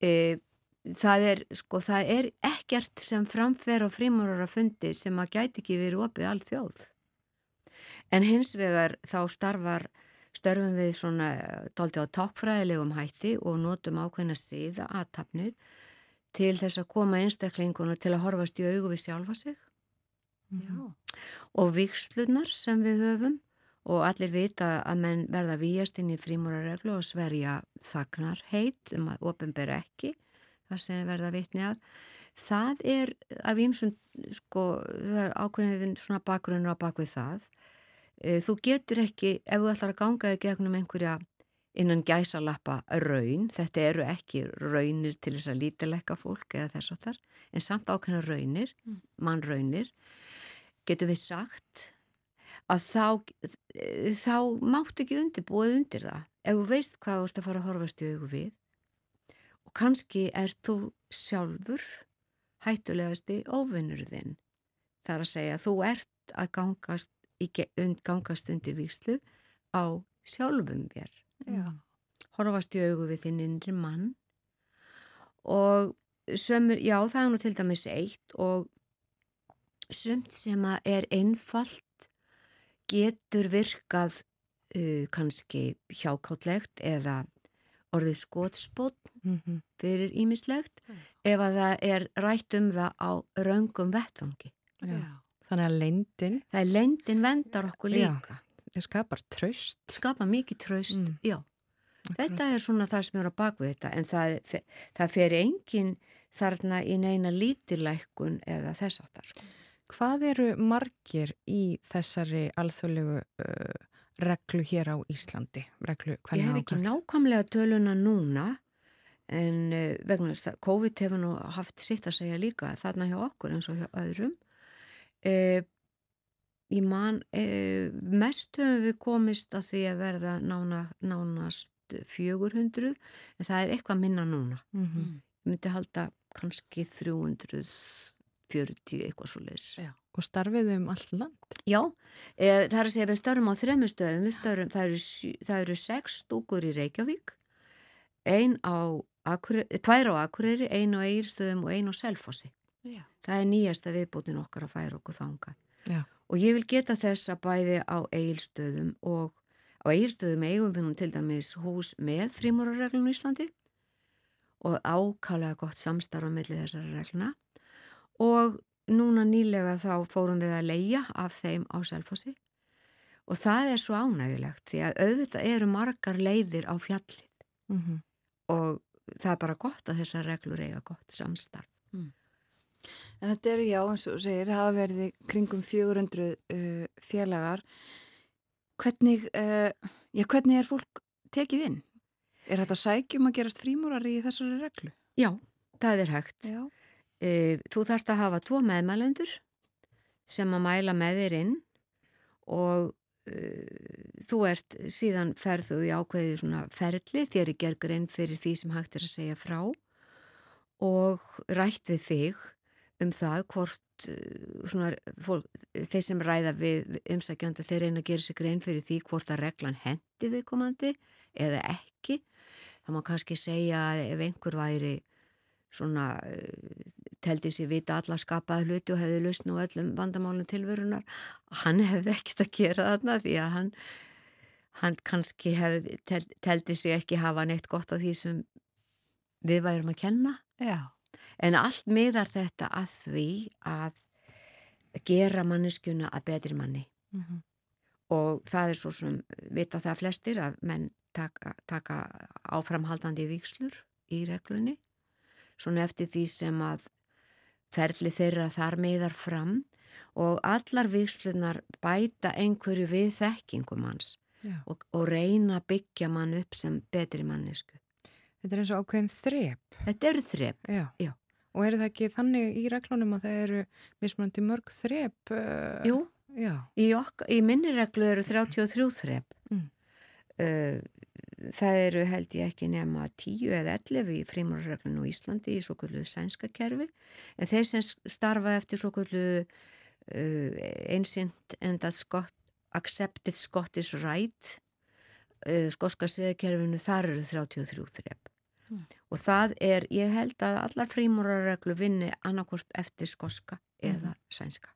E, það er, sko, það er ekkert sem framfer og frímúrar að fundi sem að gæti ekki verið opið all þjóð. En hins vegar þá starfar störfum við svona dálítið á takkfræðilegum hætti og notum ákveðna síða aðtapnir til þess að koma einstaklingunum til að horfast í augu við sjálfa sig Já. og vikslunar sem við höfum og allir vita að menn verða víjast inn í frímúrareglu og sverja þagnar heit um að ofinbera ekki það sem verða vitni að. Það er af ímsum sko, það er ákveðin svona bakgrunnur á bakvið það. E, þú getur ekki, ef þú ætlar að ganga þig gegnum einhverja innan gæsalappa raun, þetta eru ekki raunir til þess að lítilegka fólk eða þess að þar, en samt ákveðna raunir mann raunir getur við sagt að þá, þá mátt ekki undirbúið undir það ef þú veist hvað þú ert að fara að horfast í augu við. Og kannski er þú sjálfur hættulegasti óvinnur þinn. Þar að segja þú ert að gangast, gangast undir víslu á sjálfum þér. Horfast í augu við þinn innri mann. Og sömur, já það er nú til dæmis eitt og sumt sem að er einfalt getur virkað uh, kannski hjákáttlegt eða orðið skotspott Mhm. fyrir ímislegt ef að það er rætt um það á raungum vettfangi. Já. Þannig að leyndin Það er lendin vendar okkur Já. líka. það skapar tröst. Skapa mikið tröst, Mm. já. Þetta er svona það sem er á bakvið þetta en það, það fer engin þarna í neina lítilækkun eða þess áttar. Sko. Hvað eru margir í þessari alþjóðlegu uh, reglu hér á Íslandi? Reglu, Ég hef ekki nákvæmlega töluna núna en uh, vegna COVID hefur nú haft sitt að segja líka þarna hjá okkur eins og hjá öðrum. Uh, ég man, uh, mest höfum við komist að því að verða nána, nánast 400 en það er eitthvað minna núna. Mm -hmm. Ég myndi halda kannski 340 eitthvað svo leis. Já. Og starfið um allt land? Já, e, það er að segja við störum á þremmu stöðum, störum, það, eru, það eru sex stúkur í Reykjavík, ein á Akureyri, tvær á Akureyri, ein á Eirstöðum og ein á Selfossi. Já. Það er nýjasta viðbútin okkar að færa okkur þangað. Já. Og ég vil geta þess að bæði á Eirstöðum og á Eirstöðum eigum við nú til dæmis hús með frímúrarreglum í Íslandi og ákvæmlega gott samstarfa mellir þessari regluna og núna nýlega þá fórum við að leia af þeim á Selfossi og það er svo ánægulegt því að auðvitað eru margar leiðir á fjallin Mm -hmm. og það er bara gott að þessar reglur eiga gott samstarf. En þetta eru já, eins og segir, hafa verið kringum 400 uh, félagar. Hvernig, uh, já, hvernig er fólk tekið inn? Er þetta sækjum að gerast frímúrari í þessari reglu? Já, það er hægt. Já. E, þú þarft að hafa tvo meðmælendur sem að mæla með þér inn og e, þú ert síðan ferðu í ákveðið svona ferli þér er gergur inn fyrir því sem hægt er að segja frá og rætt við þig um það hvort eh, svona, fólk, þeir sem ræða við umsækjandi þeir reyna að gera sig grein fyrir því hvort að reglan hendi viðkomandi eða ekki. Það má kannski segja ef einhver væri svona eh, teldi sér vita alla skapaða hluti og hefði lausn á öllum vandamálum tilverunar hann hefði ekkert að gera þarna því að hann, hann kannski hefði, tel, teldi sér ekki hafa neitt gott af því sem við værum að kenna Já. en allt miðar þetta að því að gera manneskjuna að betri manni Mm -hmm. og það er svo sem vita það flestir að menn taka, taka áframhaldandi vikslur í reglunni svona eftir því sem að ferli þeirra þar meðar fram og allar vikslunar bæta einhverju við þekkingum hans og, og reyna að byggja mann upp sem betri mannesku. Þetta er eins og ákveðin þrep. Þetta eru þrep, já. já. Og eru það ekki þannig í reglunum að það eru mismunandi mörg þrep? Uh, Jú, í, í minni reglu eru 33 þrep. Mm. Uh, það eru held ég ekki nema 10 eða 11 í frímurreglun og Íslandi í svo kvöldu sænska kerfi en þeir sem starfa eftir svo kvöldu uh, einsýnt en það skott accepted Scottish right uh, skotska seðkerfinu þar eru 33 þrepp mm. og það er, ég held að allar frímurreglur vinni annarkort eftir skotska mm. eða sænska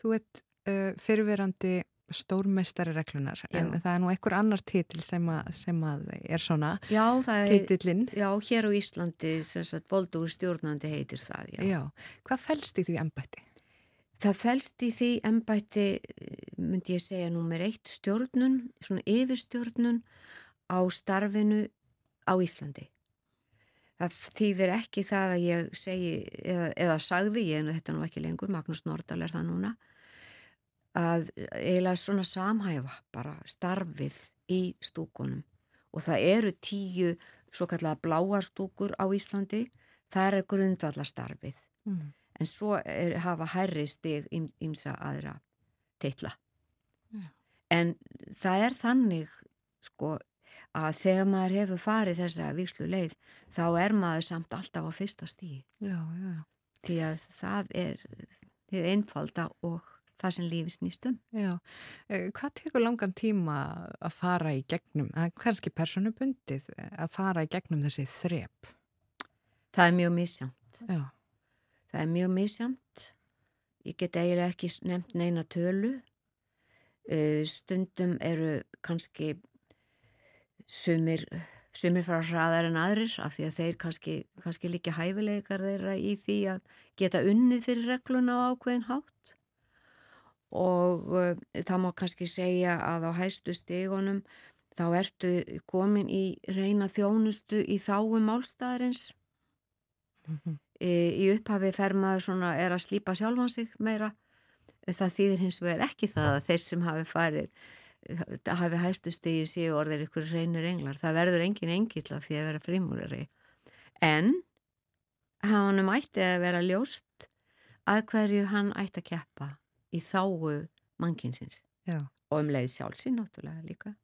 Þú ert uh, fyrirverandi stórmeistari reglunar en það er nú einhver annar titil sem að, sem að er svona já, titillin. Já, hér á Íslandi sem sagt voldur stjórnandi heitir það, já. Já, hvað fælst í því ennbætti? Það fælst í því ennbætti, myndi ég segja, nummer eitt stjórnun, svona yfirstjórnun á starfinu á Íslandi. Það þýðir ekki það að ég segi, eða, eða sagði ég, en þetta nú ekki lengur, Magnús Nordal er það núna, að eiginlega svona samhæfa bara starfið í stúkunum. Og það eru tíu svo kallega bláa stúkur á Íslandi, það er grundvalla starfið mm. en svo er, hafa hærri stig ímsa aðra teitla yeah. en það er þannig sko að þegar maður hefur farið þessa vikslu leið þá er maður samt alltaf á fyrsta stígi því að það er þið einfalda og það sem lífi snýstum. Já, hvað tekur langan tíma að fara í gegnum, kannski personubundið, að fara í gegnum þessi þrep? Það er mjög misjánt. Já. Það er mjög misjánt. Ég get eiginlega ekki nefnt neina tölu. Stundum eru kannski sumir, sumir fara hraðar en aðrir af því að þeir kannski, kannski líka hæfileikar þeirra í því að geta unnið fyrir regluna á ákveðin hátt og uh, það má kannski segja að á hæstu stegunum þá ertu komin í reyna þjónustu í þáum málstæðarins mm -hmm. e, í upphafi fer maður svona er að slípa sjálfan sig meira. Það þýðir hins vegar ekki það að þeir sem hafi farið hafi hæstu stegi síu orðir ykkur reynir englar. Það verður engin engill af því að vera frímúrari. En hann ætti að vera ljóst að hverju hann ætti að keppa í þáu mannkinsins og um leið sjálfsinn náttúrulega líka.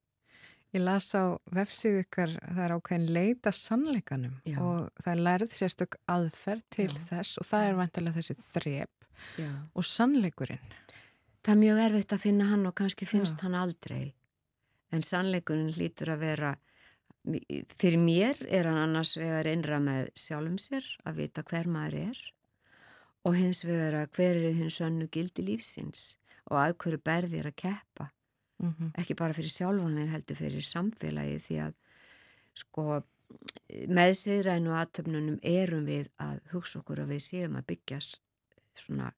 Ég las á vefsíðu ykkar það er ákveðin leita sannleikanum Já. og það er lærið sérstök aðferð til Já. þess og það er vantilega þessi þrep Já. og sannleikurinn. Það er mjög erfitt að finna hann og kannski finnst hann aldrei en sannleikurinn hlýtur að vera fyrir mér er hann annars vegar einra með sjálfum sér að vita hver maður er og hins vegar að hver er hins sönnu gildi lífsins og að hverju berðir að keppa Mm -hmm. ekki bara fyrir sjálfan en heldur fyrir samfélagi því að sko með siðrænu aðtöfnunum erum við að hugsa okkur að við séum að byggja svona,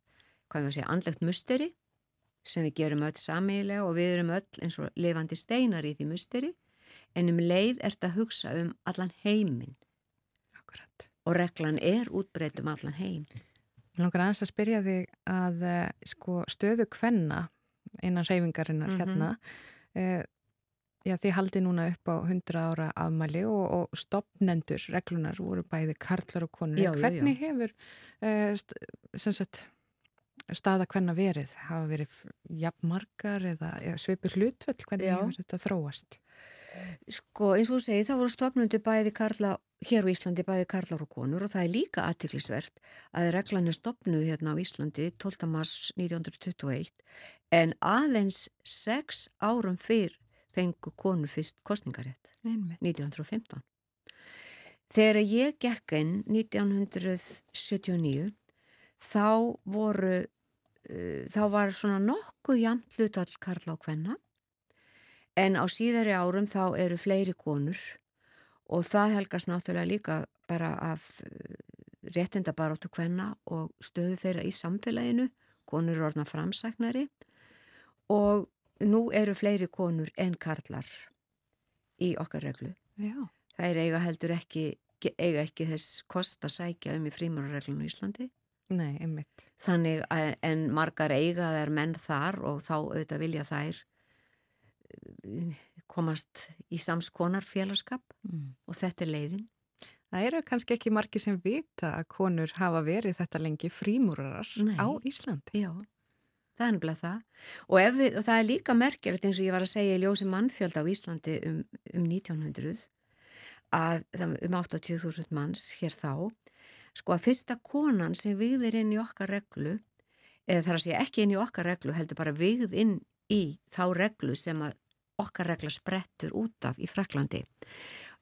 hvað við að segja, andlegt musteri sem við gerum öll samílega og við erum öll eins og lifandi steinar í því musteri en um leið ert að hugsa um allan heiminn Akkurat. og reglan er útbreytt um allan heim Mér langar aðeins að spyrja þig að eh, sko, stöðu kvenna innan reyfingarinnar Mhm. hérna eh, já, þið haldi núna upp á 100 ára afmæli og, og stopnendur reglunar voru bæði karlar og konur Já, já, já. hvernig hefur eh, st sagt staða hvenna verið, hafa verið jafnmargar eða, eða svipur hlutvöld, hvernig hefur þetta þróast? Sko eins og þú segir það voru stopnundu bæði karla hér á Íslandi bæði karlar og konur og það er líka aðtiklisvert að reglan er stopnuð hérna á Íslandi 12. mars 1921 en aðeins sex árum fyrr fengu konur fyrst kostningarétt Einmitt. 1915. Þegar ég gekk inn 1979 þá voru uh, þá var svona nokkuð jæmt hlutall karla og kvenna en á síðari árum þá eru fleiri konur og það helgast náttúrulega líka bara af uh, réttindabaróttu kvenna og stöðu þeirra í samfélaginu konur orðna framsæknari og nú eru fleiri konur en karlar í okkar reglu. Já. Það er eiga heldur ekki, eiga ekki þess kost að sækja um í frímarareglunum í Íslandi. Nei, einmitt. Þannig að en margar eiga þær menn þar og þá auðvitað vilja þær eh, komast í samskonar félagskap Mm. og þetta er leiðin. Það eru kannski ekki margi sem vita að konur hafa verið þetta lengi frímúrarar Nei. á Íslandi. Já, það er nefnilega það. Og, við, það er líka merkilegt eins og ég var að segja í ljósi mannfjöld á Íslandi um, um 1900 að um 80.000 manns hér þá, sko að fyrsta konan sem vigðir inn í okkar reglu, eða þar að segja ekki inn í okkar reglu, heldur bara vigð inn í þá reglu sem að okkar regla sprettur út af í Fraklandi,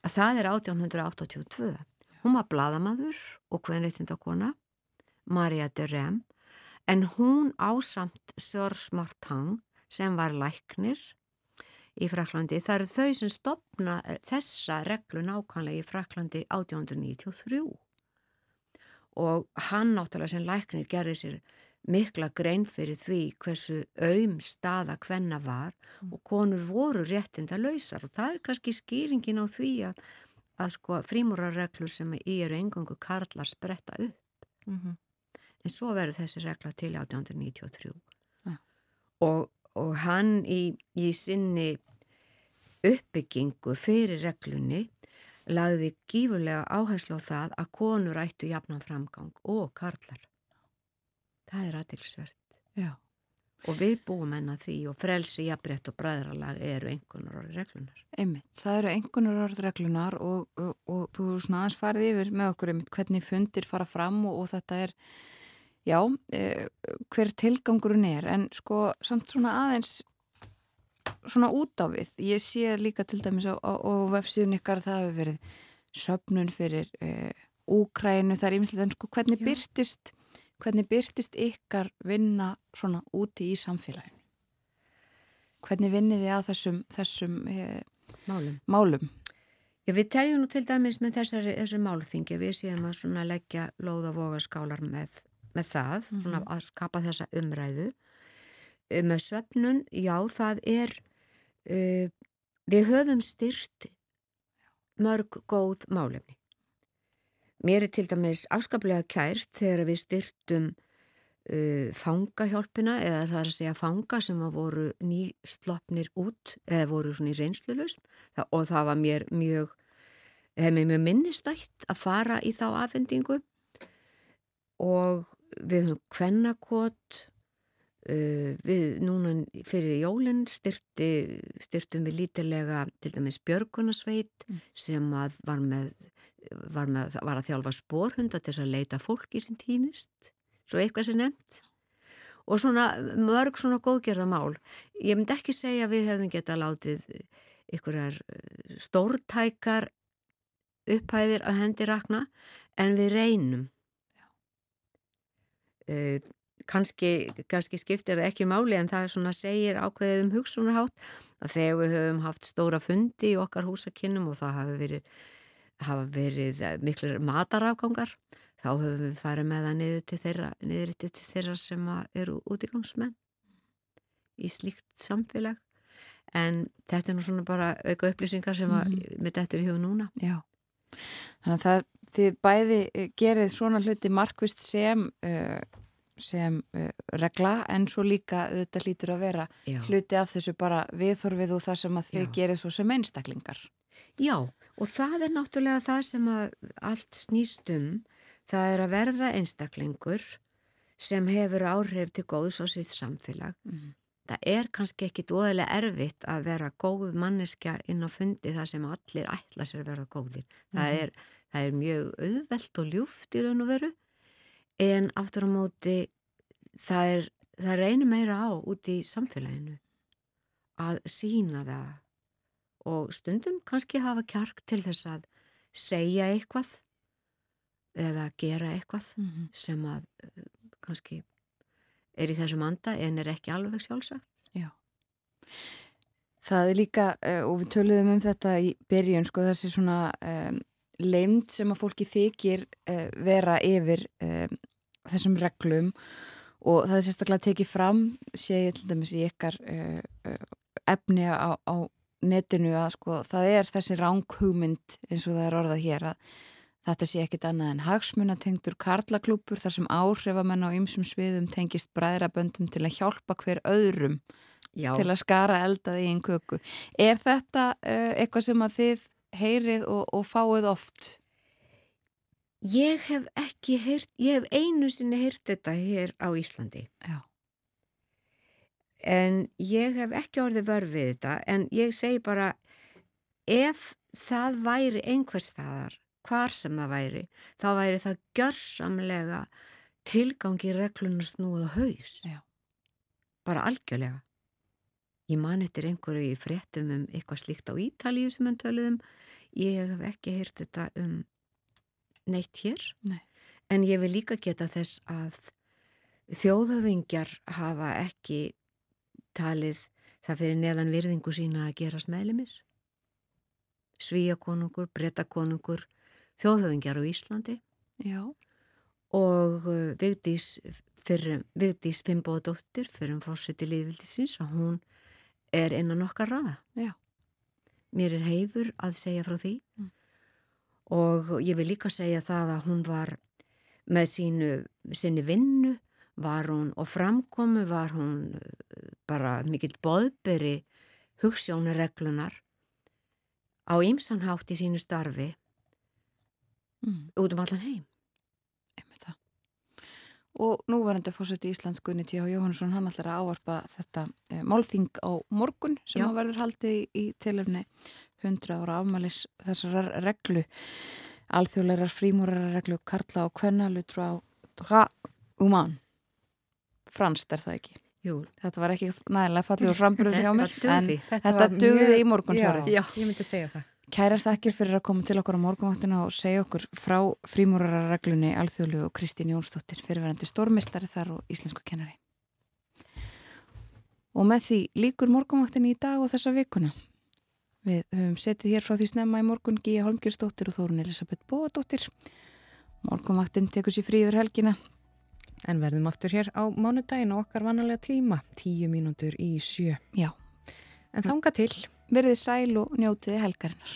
að það er 1882. Hún var bladamaður og kvenreittindakona, Maria de Rem, en hún ásamt Sör Smartang sem var læknir í Fraklandi. Það eru þau sem stopna þessa reglu nákvæmlega í Fraklandi 1893 og hann náttúrulega sem læknir gerði sér mikla grein fyrir því hversu auðm staða hvenna var og konur voru réttinda lausar og það er kannski skýringin á því að, að sko frímúrarreglu sem í eru engangu karlar spretta upp. Mm -hmm. en svo verður þessi regla til 1893 Ja. og, og hann í, í sinni uppbyggingu fyrir reglunni lagði gífurlega áherslu á það að konur ættu jafnan framgang og karlar það er aðtilsvert Já. og við búum enna því og frelsi, jafnbrett og bræðralag eru einhvernar orði reglunar Einmitt, það eru einhvernar orðreglunar og, og, og þú svona aðeins farið yfir með okkur einmitt hvernig fundir fara fram og, og þetta er, já, eh, hver tilgangurinn er en sko samt svona aðeins svona út á við. Ég sé líka til dæmis á, á, á vefsíðun ykkar það hefur verið söpnun fyrir eh, Úkrænu, það er ýmislega en sko hvernig Já. byrtist, hvernig byrtist ykkar vinna svona úti í samfélaginu? Hvernig vinnið þið að þessum, þessum eh, málum málum? Já, við teljum nú til dæmis með þessari, þessu málþingi, við séum að svona leggja lóða vogaskálar með, með það, svona að skapa þessa umræðu. Eh, Með söpnun, já, það er, uh, við höfum styrt mörg góð málefni. Mér er til dæmis afskaplega kært þegar við styrtum uh, fangahjálpina eða það er að segja fanga sem að voru nýsloppnir út eða voru svona í reynslulust og það var mér mjög, er mér minnistætt að fara í þá afhendingu. Og við höfum kvennakot uh, við núna fyrir jólinn styrti, styrtum við lítilega til dæmis Björgunasveit sem að var með var, með, var að þjálfa spórhunda til að leita fólki sem týnist svo eitthvað sem nefnt. Og svona mörg svona góðgerðamál ég myndi ekki segja að við hefðum geta látið ykkurar stórtækar upphæðir að hendi rakna en við reynum. Uh, kannski, kannski skiptir það ekki máli en það svona segir ákveðið um hugsunarhátt að þegar við höfum haft stóra fundi í okkar húsakinnum og það hafi verið, hafa verið miklir matarafgangar þá höfum við farið með það niður til þeirra, niður til þeirra sem eru útígangsmenn í slíkt samfélag en þetta er nú svona bara auka upplýsingar sem að, Mhm. með þetta er í hug núna Já, þannig að það, þið bæði eh, gerið svona hluti markvist sem, uh, sem uh, regla en svo líka þetta lítur að vera Já. hluti af þessu bara viðþorfið og það sem að þið Já. gerið svo sem einstaklingar. Já, og það er náttúrulega það sem allt snýst um, það er að verða einstaklingur sem hefur áhrif til góðs á sitt samfélag. Mhm. Það er kannski ekki dóðilega erfitt að vera góð manneskja inn á fundi það sem allir ætla sér að vera góðir. Það, er, það er mjög auðvelt og ljúft í raun og veru en aftur á móti það er, það reynir meira á út í samfélaginu að sína það og stundum kannski hafa kjark til þess að segja eitthvað eða gera eitthvað Mhm. sem að eh, kannski er í þessum anda en er ekki alveg sjálfsagt. Já. Það er líka, uh, og við töluðum um þetta í byrjun, sko, þessi svona um, leimt sem að fólki þykir uh, vera yfir um, þessum reglum og það er sérstaklega tekið fram sé ég til dæmis í ykkar uh, uh, efni á, á netinu að sko það er þessi ránghugmynd eins og það er orðað hér að þetta sé ekkit annað en hagsmunatengtur karlaklúpur þar sem áhrifamenn á ymsum sviðum tengist bræðraböndum til að hjálpa hver öðrum Já. til að skara eldað í einn köku. Er þetta uh, eitthvað sem að þið heyrið og, og fáið oft? Ég hef ekki heyrt, ég hef einu sinni heyrt þetta hér á Íslandi. Já. En ég hef ekki orðið vörð við þetta, en ég segi bara, ef það væri einhvers staðar, hvar sem það væri, þá væri það gjörsamlega tilgangi reglunum snúða haus. Já. Bara algjörlega. Ég man eftir einhverju í fréttum um eitthvað slíkt á Ítalíu sem hann töluðum. Ég hef ekki heyrt þetta um neitt hér. Nei. En ég vil líka geta þess að þjóðhöfingjar hafa ekki talið það fyrir neðan virðingu sína að gerast meðlimir. Svíakonungur, breytakonungur, þjóðhöfingjar á Íslandi Já. og uh, Vigdís, Vigdís Fimboðdóttir fyrir um fórseti liðvildisins og hún er innan okkar raða. Já. Mér er heiður að segja frá því Mm. og ég vil líka segja það að hún var með sínu, sinni vinnu var hún og framkomu var hún uh, bara mikill boðberi hugssjónareglunar á ýmsanhátt í sínu starfi Mm. út um allan heim. Einmitt það. Og nú var enda fórseti Íslands Gunni T.H. Jóhannesson, hann ætlar að ávarpa þetta e, málþing á morgun sem Já. verður haldið í, í tilöfni 100 ára afmælis þessar reglu, alþjóðleirar frímúrar reglu Karla og Kvenna lutra á dra uman. Franskt er það ekki. Jú, Þetta var ekki nægilega fallið og frambröð hjá mér, en þetta dugði mjög- í morgunsjárið. Já, ég myndi segja það. Kærar þakkir fyrir að koma til okkar á morgunvaktina og segja okkur frá frímúrarareglunni Alþjóðlu og Kristín Jónsdóttir fyrirverandi stórmestari þar og íslensku kennari. Og með því líkur morgunvaktin í dag og þessa vikuna. Við höfum setið hér frá því snemma í morgun Gíja Holmgjörsdóttir og Þórun Elisabeth Bóadóttir. Morgunvaktin tekur sér frí yfir helgina. En verðum aftur hér á mánudaginn á okkar vanalega tíma, tíu mínútur í sjö. Já. En þanga til. Verðið sæl og njótiði helgarinnar.